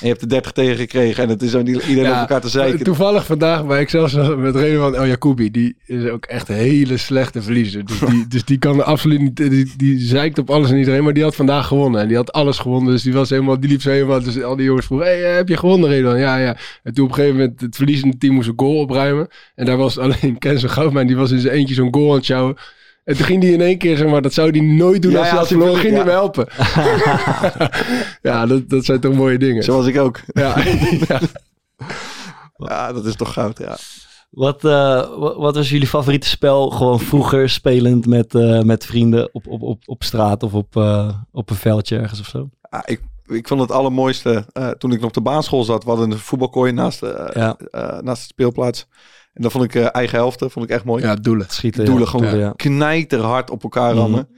En je hebt de 30 tegen gekregen en het is niet iedereen Ja, op elkaar te zeiken. Toevallig vandaag bij ik zelfs met reden van El Jacoubi. Die is ook echt een hele slechte verliezer. Dus die, dus die kan absoluut niet. Die, die zeikt op alles en iedereen. Maar die had vandaag gewonnen. En die had alles gewonnen. Dus die was helemaal. Die liep zo helemaal. Dus al die jongens vroegen: hey, eh, heb je gewonnen, Redwan? Ja, ja. En toen op een gegeven moment het verliezende team moest een goal opruimen. En daar was alleen Kenzo Goudman. Die was in zijn eentje zo'n goal aan het sjouwen. En toen ging hij in één keer, zeg maar, dat zou hij nooit doen Ja, als hij had verloren. Ging hij wil- me helpen. ja, dat, dat zijn toch mooie dingen. Zoals ik ook. Ja. dat is toch goud, ja. Wat, eh, wa- wat was jullie favoriete spel? Gewoon vroeger spelend met, eh, met vrienden op, op, op, op straat of op, eh, op een veldje ergens of zo? Ah, ik, ik vond het allermooiste eh, toen ik nog op de baanschool zat. We hadden een voetbalkooi naast, naast de speelplaats. En dat vond ik eh, eigen helften, vond ik echt mooi. ja, doelen. Schieten. doelen ja. gewoon ja. knijterhard op elkaar Mhm. rammen.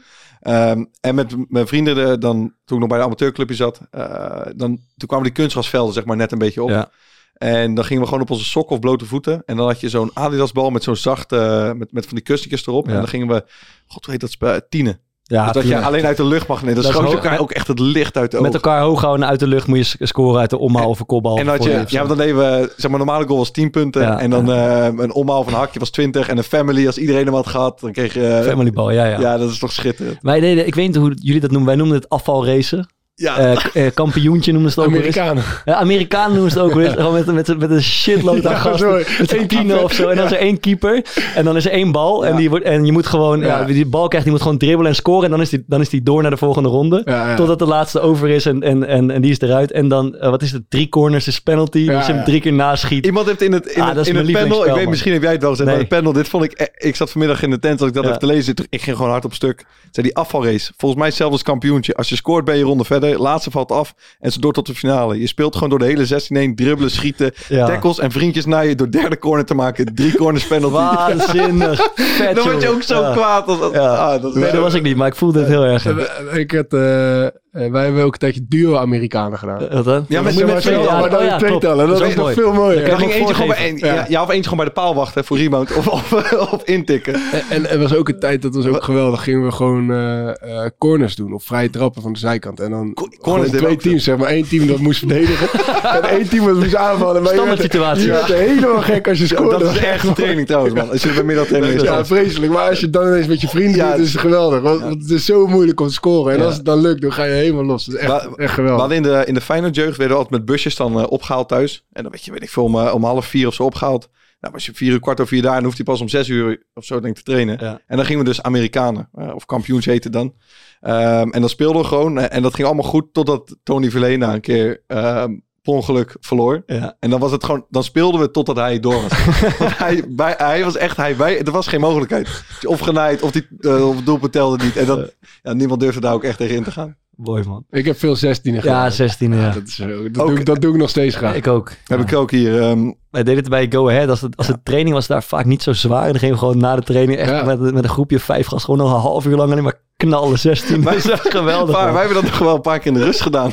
Ehm, en met mijn vrienden, de- dan, toen ik nog bij de amateurclubje zat, eh, dan, toen kwamen die kunstgrasvelden zeg maar net een beetje op. Ja. En dan gingen we gewoon op onze sokken of blote voeten. En dan had je zo'n Adidasbal met zo'n zachte, eh, met, met van die kussentjes erop. Ja. En dan gingen we, god hoe heet dat spel, tienen. Ja, dus dat je alleen uit de lucht mag nemen. Dan Dat is schoot je elkaar ook echt het licht uit de met ogen. elkaar hoog houden uit de lucht moet je sc- scoren uit de omhaal of een kopbal. En dan voor je, ja, dan deden we, zeg maar, normale goal was 10 punten. Ja. En dan eh, een omhaal van een hakje was 20. En een family, als iedereen hem had gehad, dan kreeg je... Family ball, ja, ja. ja. dat is toch schitterend. Wij deden, ik weet niet hoe jullie dat noemen, wij noemden het afvalracen. Ja, Eh, eh, kampioentje noemden ze het ook wel eens. Amerikanen. Noemen ze het ook eens. Gewoon met, met, met een shitload aan Ja, gasten. sorry. Met een tien keeper. of zo. En dan is er één keeper. En dan is er één bal. En, die wordt, en je moet gewoon... Ja. Ja. die bal krijgt, die moet gewoon dribbelen en scoren. En dan is die, dan is die door naar de volgende ronde. Ja, ja. Totdat de laatste over is en, en, en, en die is eruit. En dan, eh, wat is het? Drie corners is penalty. Ja, als je hem drie keer naschiet. Iemand heeft in het, in Ah, het, dat is in mijn het panel, ik weet misschien heb jij het wel gezegd, Nee. maar het panel, dit vond ik, eh, ik zat vanmiddag in de tent, dat ik dat Ja. even te lezen, ik ging gewoon hard op stuk. Zei die afvalrace, volgens mij hetzelfde als kampioentje. Als je scoort ben je ronde verder, laatste valt af en ze door tot de finale. Je speelt gewoon door de hele 16 heen, dribbelen, schieten, Ja. tackles en vriendjes naar je door derde corner te maken. Drie corners penalty. Waanzinnig. Vet, Dan word je ook zo Ja. kwaad. Als, ah, dat is Nee, dat was ik niet, maar ik voelde het heel erg. ja. Eh, Ik had, eh, eh, wij hebben ook een tijdje duo-Amerikanen gedaan. Wat dan? Ja, met- Moet je met maar twee zeggen, tellen. maar dan Oh, in ja, tellen. Dat Dat is nog mooi. veel mooier. Ja, Dan kan ging eentje gewoon bij, een, Ja. ja. ja, of eentje gewoon bij de paal wachten voor rebound of, of, of intikken. En, en er was ook een tijd, dat was ook geweldig, gingen we gewoon eh, eh, corners doen. Of vrije trappen van de zijkant. En dan corners twee teams, zeg maar. Eén team dat moest verdedigen. en één team dat moest aanvallen. Standaard situatie. Je werd helemaal gek als je Ja, scoorde. dat is echt training trouwens, man. Als je bij middagtraining is. Ja, vreselijk. Maar als je dan ineens met je vrienden Ja, doet, is het geweldig. Want, het is zo moeilijk om te scoren. En Ja. als het dan lukt, dan ga je helemaal los. Echt, Maar- echt We geweldig. hadden in de, in de Feyenoord jeugd werden we altijd met busjes dan eh, opgehaald thuis. En dan weet je, weet ik veel, om, eh, om half vier of zo opgehaald. Nou, was je vier uur, kwart over vier daar, dan hoeft hij pas om zes uur of zo denk ik te trainen. Ja. En dan gingen we dus Amerikanen, eh, of kampioens heette dan. Ehm, en dan speelden we gewoon, en dat ging allemaal goed, totdat Tony Verlena een keer ehm per ongeluk verloor. Ja. En dan was het gewoon, dan speelden we totdat hij door was. Hij, bij, hij was echt, hij, wij, er was geen mogelijkheid. Of genaaid, of, die, eh, of het doelpunt telde niet. En dan, ja, niemand durfde daar ook echt tegen in te gaan. Mooi man. Ik heb veel 16 gedaan. Ja, 16 ja. Dat, is, eh, dat, Ook- doe, ik- dat doe ik nog steeds graag. Ik ook. Heb ik ook hier. ehm, Wij deden het bij Go Ahead. Als, het, als de training was daar vaak niet zo zwaar. En dan gingen we gewoon na de training echt Ja. met, met een groepje vijf gasten gewoon nog een half uur lang alleen maar knallen. 16. Dat is echt geweldig. Maar man. wij hebben dat nog wel een paar keer in de rust gedaan.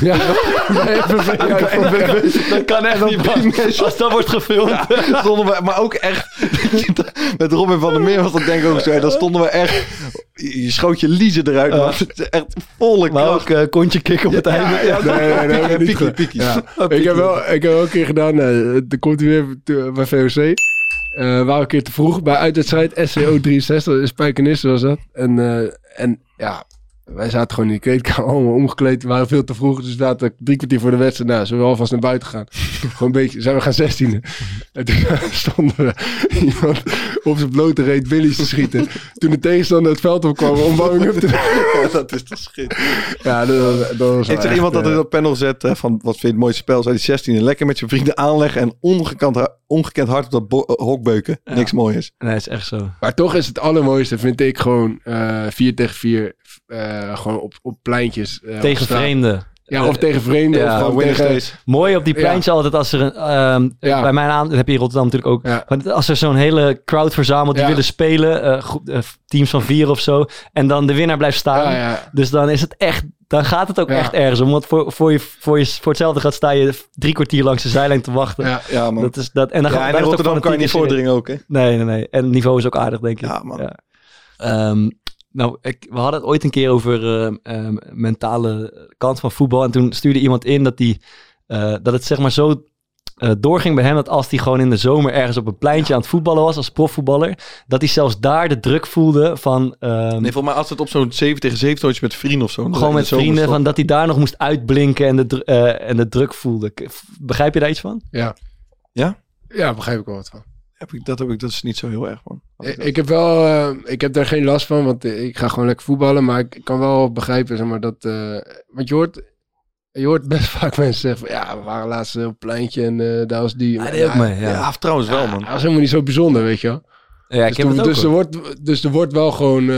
Ja. Ja. Dat kan echt niet. Als dat wordt gefilmd. stonden we, maar ook echt. Met Robin van der Meer was dat denk ik ook zo. En dan stonden we echt. Je schoot je liezen eruit. Ja. man. Het is echt volle Maar kracht. ook eh, kontje kicken op het einde. ja, Nee, nee, nee, nee, Piekie, piekie. Ja. Ik heb wel, ik heb wel een keer gedaan, eh dan komt hij weer bij VOC. Eh waren een keer te vroeg bij uitwedstrijd SCO 63, in Spijkenisse was dat. En, eh, en ja, wij zaten gewoon in de kleedkamer allemaal omgekleed. We waren veel te vroeg, dus we zaten drie kwartier voor de wedstrijd. Nou, zullen we alvast naar buiten gaan? gewoon een beetje, zijn we gaan zestiende. En toen stonden we iemand op zijn blote reet Billy's te schieten. Toen de tegenstander het veld opkwam om warming-up te doen. Ja, dat is toch schitterend. Ja, dat was, dat was wel Ik zeg echt, iemand dat eh, het op panel zet eh, van wat vind je het mooiste spel? Zei die 16 lekker met je vrienden aanleggen en ongekend, ongekend hard op dat eh, hok beuken. Ja. Niks moois. Nee, is echt zo. Maar toch is het allermooiste, vind ik, gewoon eh 4 tegen 4. Eh, gewoon op, op pleintjes. eh, Tegen vreemden. Ja, of tegen vreemden. Ja, of gewoon tegen... Mooi op die Ja. pleintje altijd als er een... ehm, Ja. Bij mijn aan, heb je in Rotterdam natuurlijk ook. Ja. Maar als er zo'n hele crowd verzamelt die Ja. willen spelen, eh, groep- eh, teams van vier of zo, en dan de winnaar blijft staan. Ja, ja. Dus dan is het echt, dan gaat het ook Ja. echt ergens om. Want voor, voor, je, voor, je, voor hetzelfde gaat sta je drie kwartier langs de zijlijn te wachten. ja. Ja, man. Dat is dat. En dan ja, gaat en Rotterdam kan je niet voordringen ook, hè? Nee, nee, nee. En het niveau is ook aardig, denk ik. Ja, man. Ehm, nou, ik, we hadden het ooit een keer over ehm, mentale kant van voetbal. En toen stuurde iemand in dat, die, eh, dat het zeg maar zo eh, doorging bij hem... dat als hij gewoon in de zomer ergens op een pleintje aan het voetballen was... als profvoetballer, dat hij zelfs daar de druk voelde van... ehm, Nee, volgens mij altijd op zo'n 7 tegen 7 tootje met vrienden of zo. gewoon met vrienden, van dat hij daar nog moest uitblinken en de, eh, en de druk voelde. Begrijp je daar iets van? Ja. Ja? Ja, begrijp ik wel wat van. Heb ik, dat, heb ik, dat is niet zo heel erg, man. Ik, ik heb wel, eh, ik heb daar geen last van, want ik ga gewoon lekker voetballen. Maar ik kan wel begrijpen, zeg maar, dat, eh, want je hoort, je hoort best vaak mensen zeggen van, ja, we waren laatst op een pleintje en eh, daar was die. Ja, die ook mee, ja. Ja, trouwens wel, man. Dat was helemaal niet zo bijzonder, weet je wel. Ja, ik dus, heb er, het ook dus, er wordt, dus er wordt wel gewoon eh,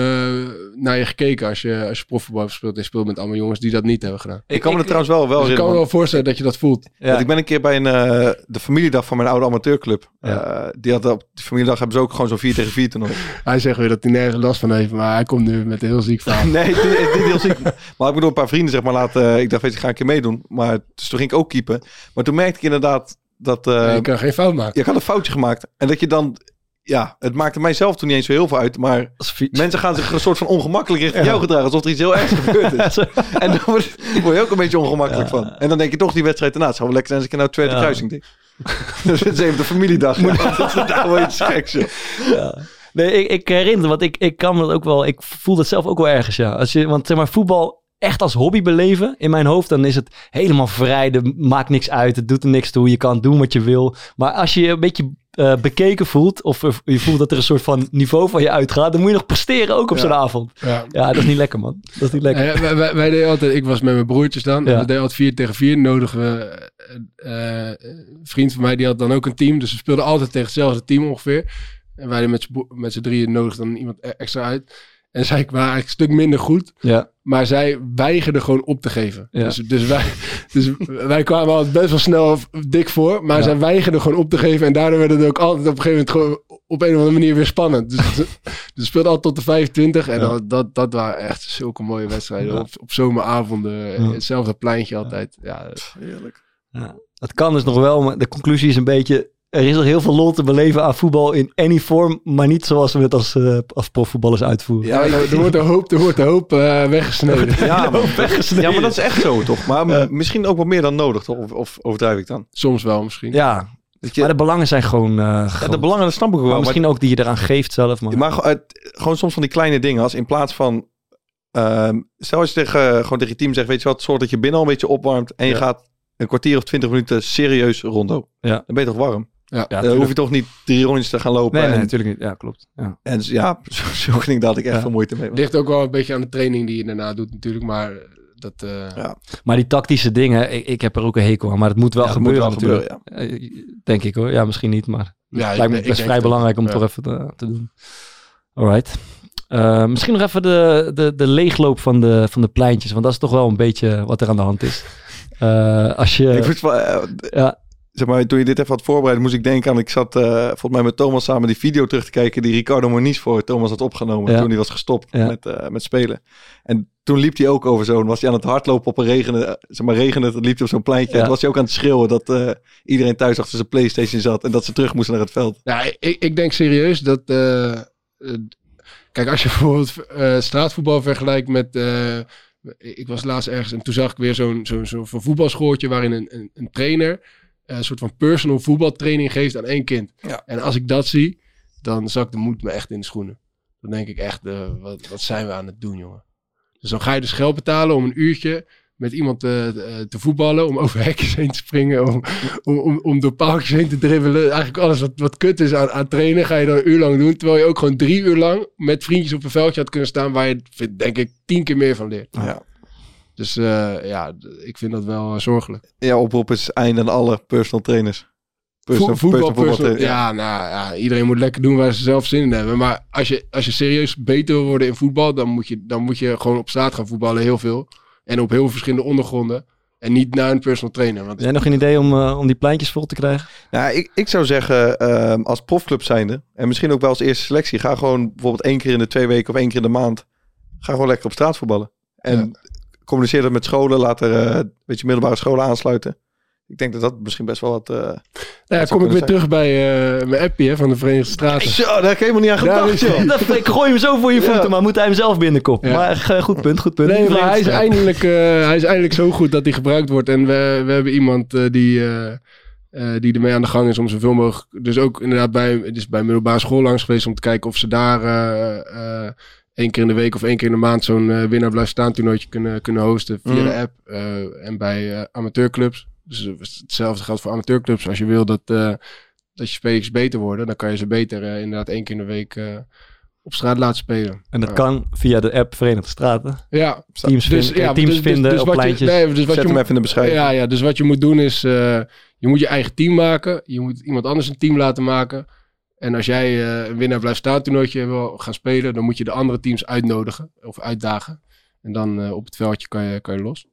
naar je gekeken als je, als je profvoetbal hebt gespeeld en speelt met allemaal jongens die dat niet hebben gedaan. Ik kan me er trouwens wel, wel Dus ik kan me wel voorstellen dat je dat voelt. Ja. Want ik ben een keer bij een, eh, de familiedag van mijn oude amateurclub. Ja. Eh, die had op de familiedag hebben ze ook gewoon zo'n 4 tegen 4 toernooi. Hij zegt weer dat hij nergens last van heeft, maar hij komt nu met een heel ziek verhaal. nee, het is niet heel ziek. Maar ik bedoel, een paar vrienden zeg maar laten. eh, ik dacht, weet je, ga ik een keer meedoen. Maar dus toen ging ik ook keepen. Maar toen merkte ik inderdaad dat eh, je kan geen fout maken. je had een foutje gemaakt. En dat je dan, ja, het maakte mijzelf toen niet eens zo heel veel uit. Maar mensen gaan zich een soort van ongemakkelijk richting Ja. jou gedragen. Alsof er iets heel ergs gebeurd is. En dan word, word je ook een beetje ongemakkelijk Ja. van. En dan denk je toch die wedstrijd daarna. Het zou wel lekker zijn als ik nou tweede Ja. kruising dus het is even de familiedag. Ja. Dat is daar wel iets geks, joh. Ja. Nee, ik, ik herinner want ik, ik kan dat ook wel, ik voel dat zelf ook wel ergens, ja. Als je, want zeg maar, voetbal echt als hobby beleven in mijn hoofd, dan is het helemaal vrij. Er maakt niks uit, het doet er niks toe. Je kan doen wat je wil. Maar als je een beetje eh, bekeken voelt, of je voelt dat er een soort van niveau van je uitgaat, dan moet je nog presteren ook op Ja. zo'n avond. Ja. Ja, dat is niet lekker, man. Dat is niet lekker. Eh, wij, wij, wij deden altijd, ik was met mijn broertjes dan. Ja. We deden altijd 4 tegen 4. Nodigen we. eh, eh, een vriend van mij die had dan ook een team. Dus we speelden altijd tegen hetzelfde team ongeveer. En wij met z'n bo- met z'n drieën nodigden dan iemand e- extra uit. En zij waren eigenlijk een stuk minder goed. Ja, Maar zij weigerden gewoon op te geven. Ja. Dus, dus, wij, dus wij kwamen altijd best wel snel dik voor. Maar Ja. zij weigerden gewoon op te geven. En daardoor werd het ook altijd op een gegeven moment gewoon op een of andere manier weer spannend. Dus, dus we speelden altijd tot de 25. En dat, dat, dat waren echt zulke mooie wedstrijden. Op, op zomeravonden. Hetzelfde pleintje altijd. Ja, Heerlijk. ja. Dat kan dus nog wel, maar de conclusie is een beetje... Er is nog heel veel lol te beleven aan voetbal in any vorm, maar niet zoals we het als, als profvoetballers uitvoeren. Ja, er, er wordt een hoop, er wordt een hoop eh, weggesneden. Ja, man. weggesneden. ja, maar dat is echt zo, toch? Maar misschien ook wat meer dan nodig, toch? Of, of overdrijf ik dan? Soms wel misschien. Ja, je, maar de belangen zijn gewoon eh ja, de belangen, dat snap ik wel. Maar Maar, misschien ook die je eraan geeft zelf. Maar... maar gewoon, het- gewoon soms van die kleine dingen. Als in plaats van... ehm, stel als je tegen, gewoon tegen je team zegt, weet je wat, zorg dat je binnen al een beetje opwarmt. En je Ja. gaat een kwartier of twintig minuten serieus rondo. Ja. Dan ben je toch warm? Ja. ja, Dan hoef je toch niet drie rondjes te gaan lopen. Nee, nee, en, natuurlijk niet. Ja, klopt. Ja. en ja, zo- daar had ik echt Ja. veel moeite mee. Ligt ook wel een beetje aan de training die je daarna doet natuurlijk. Maar dat... eh, Ja. Maar die tactische dingen, ik, ik heb er ook een hekel aan. Maar het moet wel Ja, dat moet gebeuren wel natuurlijk. Eh, Denk ik hoor. Ja, misschien niet, maar Ja, het ik lijkt me best ik vrij belangrijk om het toch even te, te doen. Alright. Eh, misschien nog even de, de, de leegloop van de, van de pleintjes. Want dat is toch wel een beetje wat er aan de hand is. Eh, als je... Ik vind het wel, ja, zeg maar, toen je dit even had voorbereid, moest ik denken aan, ik zat eh, volgens mij met Thomas samen die video terug te kijken die Ricardo Moniz voor Thomas had opgenomen Ja. toen hij was gestopt Ja. met, eh, met spelen. En toen liep hij ook over zo'n, was hij aan het hardlopen op een regenen, eh, zeg maar regenen, dan liep hij op zo'n pleintje. Ja. En toen was hij ook aan het schreeuwen dat eh, iedereen thuis achter zijn Playstation zat en dat ze terug moesten naar het veld. Ja, ik, ik denk serieus dat. kijk, als je bijvoorbeeld eh, straatvoetbal vergelijkt met. eh, ik was laatst ergens en toen zag ik weer zo'n zo'n zo'n voetbalschooltje waarin een, een, een trainer een soort van personal voetbaltraining geeft aan één kind. Ja. En als ik dat zie, dan zakt de moed me echt in de schoenen. Dan denk ik echt, eh, wat, wat zijn we aan het doen, jongen? Dus dan ga je dus geld betalen om een uurtje met iemand te, te- te voetballen, om over hekjes heen te springen, om, om, om, om door paaltjes heen te dribbelen. Eigenlijk alles wat, wat kut is aan, aan trainen, ga je dan een uur lang doen. Terwijl je ook gewoon drie uur lang met vriendjes op een veldje had kunnen staan, waar je, denk ik, tien keer meer van leert. Ja. Dus eh, ja, ik vind dat wel eh, zorgelijk. Ja, oproep is einde aan alle personal trainers. Personal- Vo- voetbal, personal ja, nou ja, iedereen moet lekker doen waar ze zelf zin in hebben. Maar als je, als je serieus beter wil worden in voetbal, dan moet, je, dan moet je gewoon op straat gaan voetballen, heel veel. En op heel veel verschillende ondergronden. En niet naar een personal trainer. Want Heb jij nog een idee om, eh, om die pleintjes vol te krijgen? Nou, ik, ik zou zeggen, ehm, als profclub zijnde, en misschien ook wel als eerste selectie, ga gewoon bijvoorbeeld één keer in de twee weken of één keer in de maand, ga gewoon lekker op straat voetballen. En communiceer dat met scholen, laat er eh, een beetje middelbare scholen aansluiten. Ik denk dat dat misschien best wel wat... eh nou ja, kom ik weer terug bij eh, mijn appie hè, van de Verenigde Staten. Zo, daar heb ik helemaal niet aan Ja, gedacht, joh. Dat- ik gooi hem zo voor je Ja. voeten, maar moet hij hem zelf binnenkoppen. Ja. Maar goed punt, goed punt. Nee, maar hij is, eindelijk, eh, hij is eindelijk zo goed dat hij gebruikt wordt. En we, we hebben iemand die, eh, eh, die ermee aan de gang is om zoveel mogelijk... Dus ook inderdaad bij, dus bij middelbare school langs geweest om te kijken of ze daar eh, eh, één keer in de week of één keer in de maand zo'n eh, winnaar blijft staan toernooitje kunnen, kunnen hosten via Mhm. de app. eh, en bij eh, amateurclubs. Dus hetzelfde geldt voor amateurclubs. Als je wil dat, dat je spelers beter worden, dan kan je ze beter inderdaad één keer in de week op straat laten spelen. En dat Ja. kan via de app Verenigde Staten. Ja, Teams, dus, vinden, ja, teams dus- dus- vinden dus op wat je- pleintjes. nee, dus wat Zet je hem moet- even in de beschrijving. ja, ja, dus wat je moet doen is, je moet je eigen team maken. Je moet iemand anders een team laten maken. En als jij eh, een winnaar blijft staan toernooitje wil gaan spelen, dan moet je de andere teams uitnodigen of uitdagen. En dan eh, op het veldje kan je, kan je los.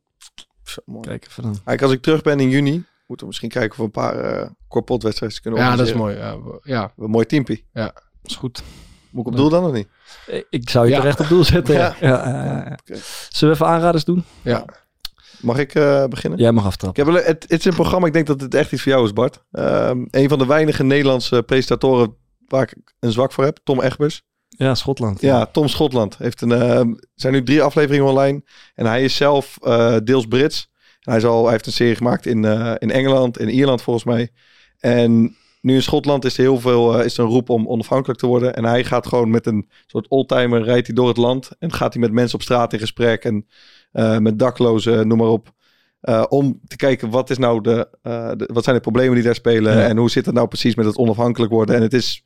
Zo, mooi. Kijk even dan. Eigenlijk als ik terug ben in juni, moeten we misschien kijken of we een paar eh korpotwedstrijden kunnen Ja, dat is mooi. Ja, ja. Een mooi teampie. Dat is goed. Moet ik op doel dan of niet? Ik zou je Ja. er echt op doel zetten. Ja. Ja. Ja, ja, ja, ja. Oké. Zullen we even aanraders doen? ja. Mag ik eh, beginnen? Jij mag Ik aftrappen. heb wel, het, het is een programma, ik denk dat het echt iets voor jou is, Bart. Ehm, een van de weinige Nederlandse presentatoren waar ik een zwak voor heb, Tom Egbers. Ja, Schotland. Ja, Tom Schotland. Heeft een, ehm, zijn nu drie afleveringen online. En hij is zelf eh, deels Brits. Hij, is al, hij heeft een serie gemaakt in, eh, in Engeland, in Ierland volgens mij. En nu in Schotland is er heel veel eh, is er een roep om onafhankelijk te worden. En hij gaat gewoon met een soort oldtimer, rijdt hij door het land. En gaat hij met mensen op straat in gesprek. En met daklozen, noem maar op. Om te kijken wat, is nou de, de- wat zijn de problemen die daar spelen. Ja. En hoe zit het nou precies met het onafhankelijk worden. En het is,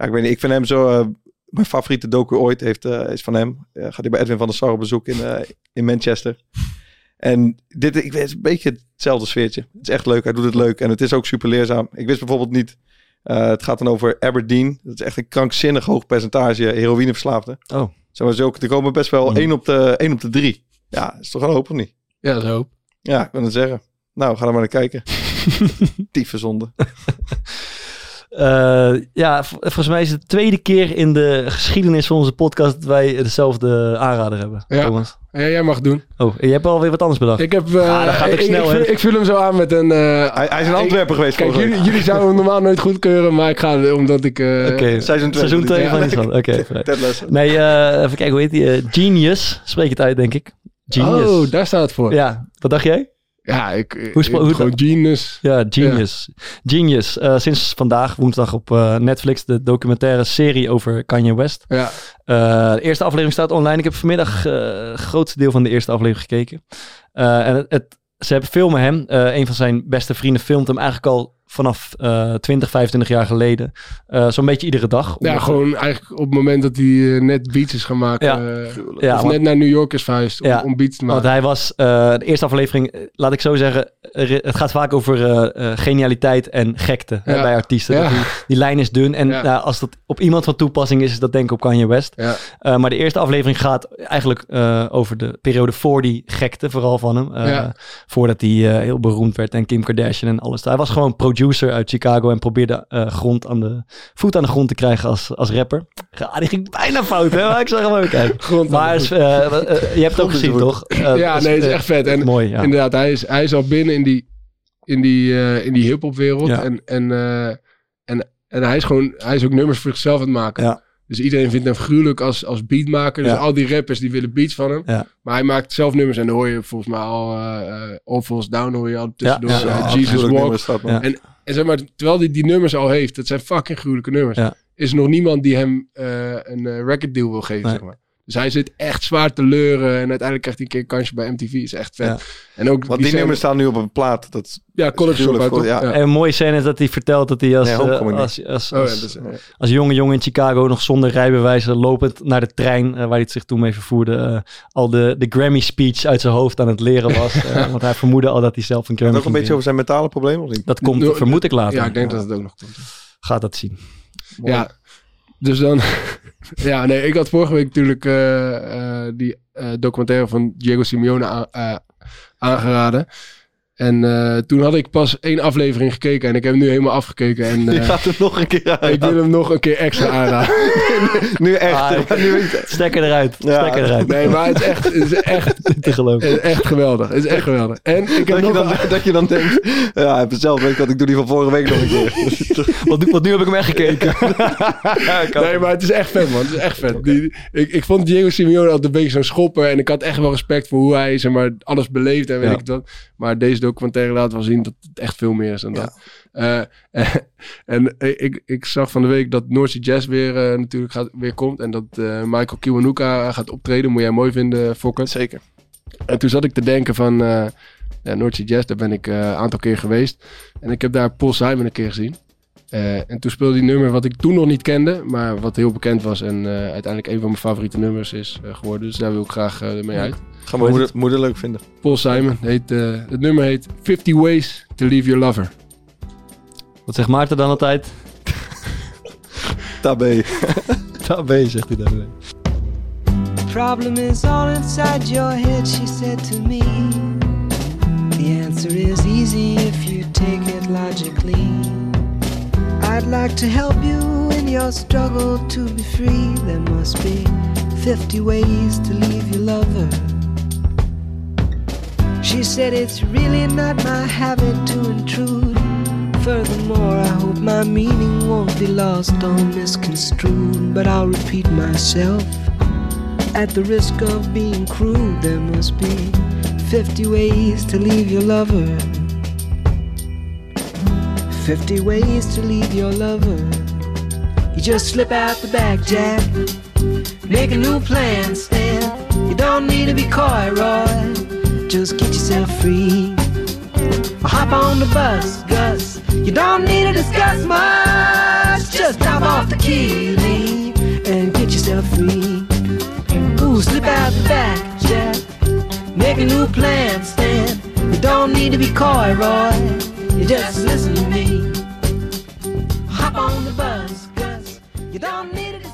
ja, ik weet niet, ik vind hem zo... eh, mijn favoriete docu ooit heeft, eh, is van hem. Eh, gaat hij bij Edwin van der Sar op bezoek in, in Manchester. En dit ik weet, een beetje hetzelfde sfeertje. Het is echt leuk, hij doet het leuk. En het is ook super leerzaam. Ik wist bijvoorbeeld niet... het gaat dan over Aberdeen. Dat is echt een krankzinnig hoog percentage heroïneverslaafden. Oh. Zo is ook, er komen best wel Mm. één op, de, één op de drie. Ja, is toch een hoop of niet? ja zo. Ja, ik wil het zeggen. Nou, ga er maar naar kijken. Tieve zonde. Eh, ja, volgens mij is het de tweede keer in de geschiedenis van onze podcast dat wij dezelfde aanrader hebben. Ja. Thomas. Ja, jij mag het doen. Oh, je hebt alweer wat anders bedacht. Ik heb. eh, Ah, dat gaat ik, snel, ik, hè? ik, ik vul hem zo aan met een. eh, Hij, hij is in ik- Antwerpen geweest Kijk, jullie, week. jullie zouden hem normaal nooit goedkeuren, maar ik ga omdat ik. eh, Oké, Seizoen twee. seizoen 2 Ja, van nee. Island. Oké. Nee, eh, even kijken, hoe heet die? Genius, spreek het uit, denk ik. Genius. Oh, daar staat het voor. Ja, wat dacht jij? Ik. Hoe spra- hoe- Gewoon genius. Ja, Genius. Genius. Eh, sinds vandaag, woensdag, op eh, Netflix de documentaire serie over Kanye West. Ja. Eh, de eerste aflevering staat online. Ik heb vanmiddag het grootste deel van de eerste aflevering gekeken. En het, het- ze hebben filmen hem. Een van zijn beste vrienden filmt hem eigenlijk al vanaf eh 20, 25 jaar geleden. Eh, Zo'n beetje iedere dag. Ja, gewoon eigenlijk op het moment dat hij eh, net beats is gaan maken. Ja. eh, Ja, of want- net naar New York is verhuisd om, Ja. om beats te Want maken. hij was, eh, de eerste aflevering, eh, laat ik zo zeggen, het gaat vaak over eh, eh, genialiteit en gekte bij artiesten. Die, die lijn is dun. En Ja. als dat op iemand van toepassing is, is dat denk ik op Kanye West. Eh, maar de eerste aflevering gaat eigenlijk eh, over de periode voor die gekte, vooral van hem. Eh. Voordat hij eh, heel beroemd werd en Kim Kardashian en alles. Hij was gewoon producer uit Chicago en probeerde eh, grond aan de, voet aan de grond te krijgen als, als rapper. Ja, die ging bijna fout, hè? Maar ik zag hem ook kijken. Grond Maar is, eh, eh, je hebt het ook gezien, toch? Ja, nee, het is echt vet. En mooi, ja. inderdaad, hij is, hij is al binnen in die, in die, in die hip-hop wereld. Ja. En, en, en, en hij is gewoon, hij is ook nummers voor zichzelf aan het maken. Ja. Dus iedereen vindt hem gruwelijk als, als beatmaker. Dus Ja. al die rappers die willen beats van hem. Ja. Maar hij maakt zelf nummers en dan hoor je volgens mij al uh, All Falls Down hoor je al tussendoor. Ja, eh, Jesus Walk. En zeg maar, terwijl hij die nummers al heeft, dat zijn fucking gruwelijke nummers. Is er nog niemand die hem een record deal wil geven, Nee. zeg maar. Dus hij zit echt zwaar te leuren. En uiteindelijk krijgt hij een keer een kansje bij MTV. Is echt vet. Ja. En ook Want die nummers staan nu op een plaat. Dat Ja, college dropout, ja. En een mooie scène is dat hij vertelt dat hij als, Nee, eh, als, als, Oh ja, dus, als jonge jongen in Chicago nog zonder rijbewijs lopend naar de trein, eh, waar hij het zich toen mee vervoerde, eh, al de, de Grammy speech uit zijn hoofd aan het leren was. want hij vermoedde al dat hij zelf een Grammy ook een ging beetje over zijn mentale problemen. Of niet? Dat komt, No, vermoed ik later. ja, ik denk dat het ook nog komt. Gaat dat zien. Ja, dus dan... ja, nee, ik had vorige week natuurlijk eh, eh, die eh, documentaire van Diego Simeone aangeraden. En eh, toen had ik pas één aflevering gekeken en ik heb hem nu helemaal afgekeken. En Je eh, gaat nog een keer ik wil hem nog een keer extra aanraden. Nu echt. Ah, nu Stekker eruit. Ja. Stekker eruit. Nee, maar het is echt, het is echt, te geloven. het is echt geweldig. Het is echt geweldig. En ik heb dat, je nog dan, een- dat je dan denkt, ja, zelf weet ik wat, ik doe die van vorige week nog een keer. Want, nu- want nu heb ik hem echt gekeken. Nee, maar het is echt vet, man. Het is echt vet. Die, ik, ik vond Diego Simeone altijd een beetje zo'n schopper. En ik had echt wel respect voor hoe hij zeg maar, alles beleeft en weet Ja. ik dat. Maar deze documentaire laat wel zien dat het echt veel meer is dan Ja. dat. Eh, en ik, ik zag van de week dat North Sea Jazz weer, eh, natuurlijk gaat, weer komt. En dat eh, Michael Kiwanuka gaat optreden. Moet jij mooi vinden, Fokker. Zeker. En toen zat ik te denken van... eh ja, North Sea Jazz, daar ben ik eh, een aantal keer geweest. En ik heb daar Paul Simon een keer gezien. Eh, en toen speelde hij een nummer wat ik toen nog niet kende, maar wat heel bekend was en eh, uiteindelijk een van mijn favoriete nummers is eh, geworden. Dus daar wil ik graag mee uit. Ga mijn moeder, moeder leuk vinden. Paul Simon, heet, eh, het nummer heet 50 Ways to Leave Your Lover. Wat zegt Maarten dan altijd? Tabé. Tabé, zegt hij dan. problem is all inside your head, she said to me. The answer is easy if you take it logically. I'd like to help you in your struggle to be free. There must be 50 ways to leave your lover. She said it's really not my habit to intrude. Furthermore, I hope my meaning won't be lost or misconstrued. But I'll repeat myself. At the risk of being crude, there must be 50 ways to leave your lover. 50 ways to leave your lover. You just slip out the back, Jack. Make a new plan, Stan. You don't need to be coy, Roy. Just get yourself free. Or hop on the bus, Gus. You don't need to discuss much. Just drop off the key, leave, and get yourself free. Ooh, slip out the back, Jack. Make a new plan, Stan. You don't need to be coy, Roy. You just listen to me. Hop on the bus, Gus. You don't need much.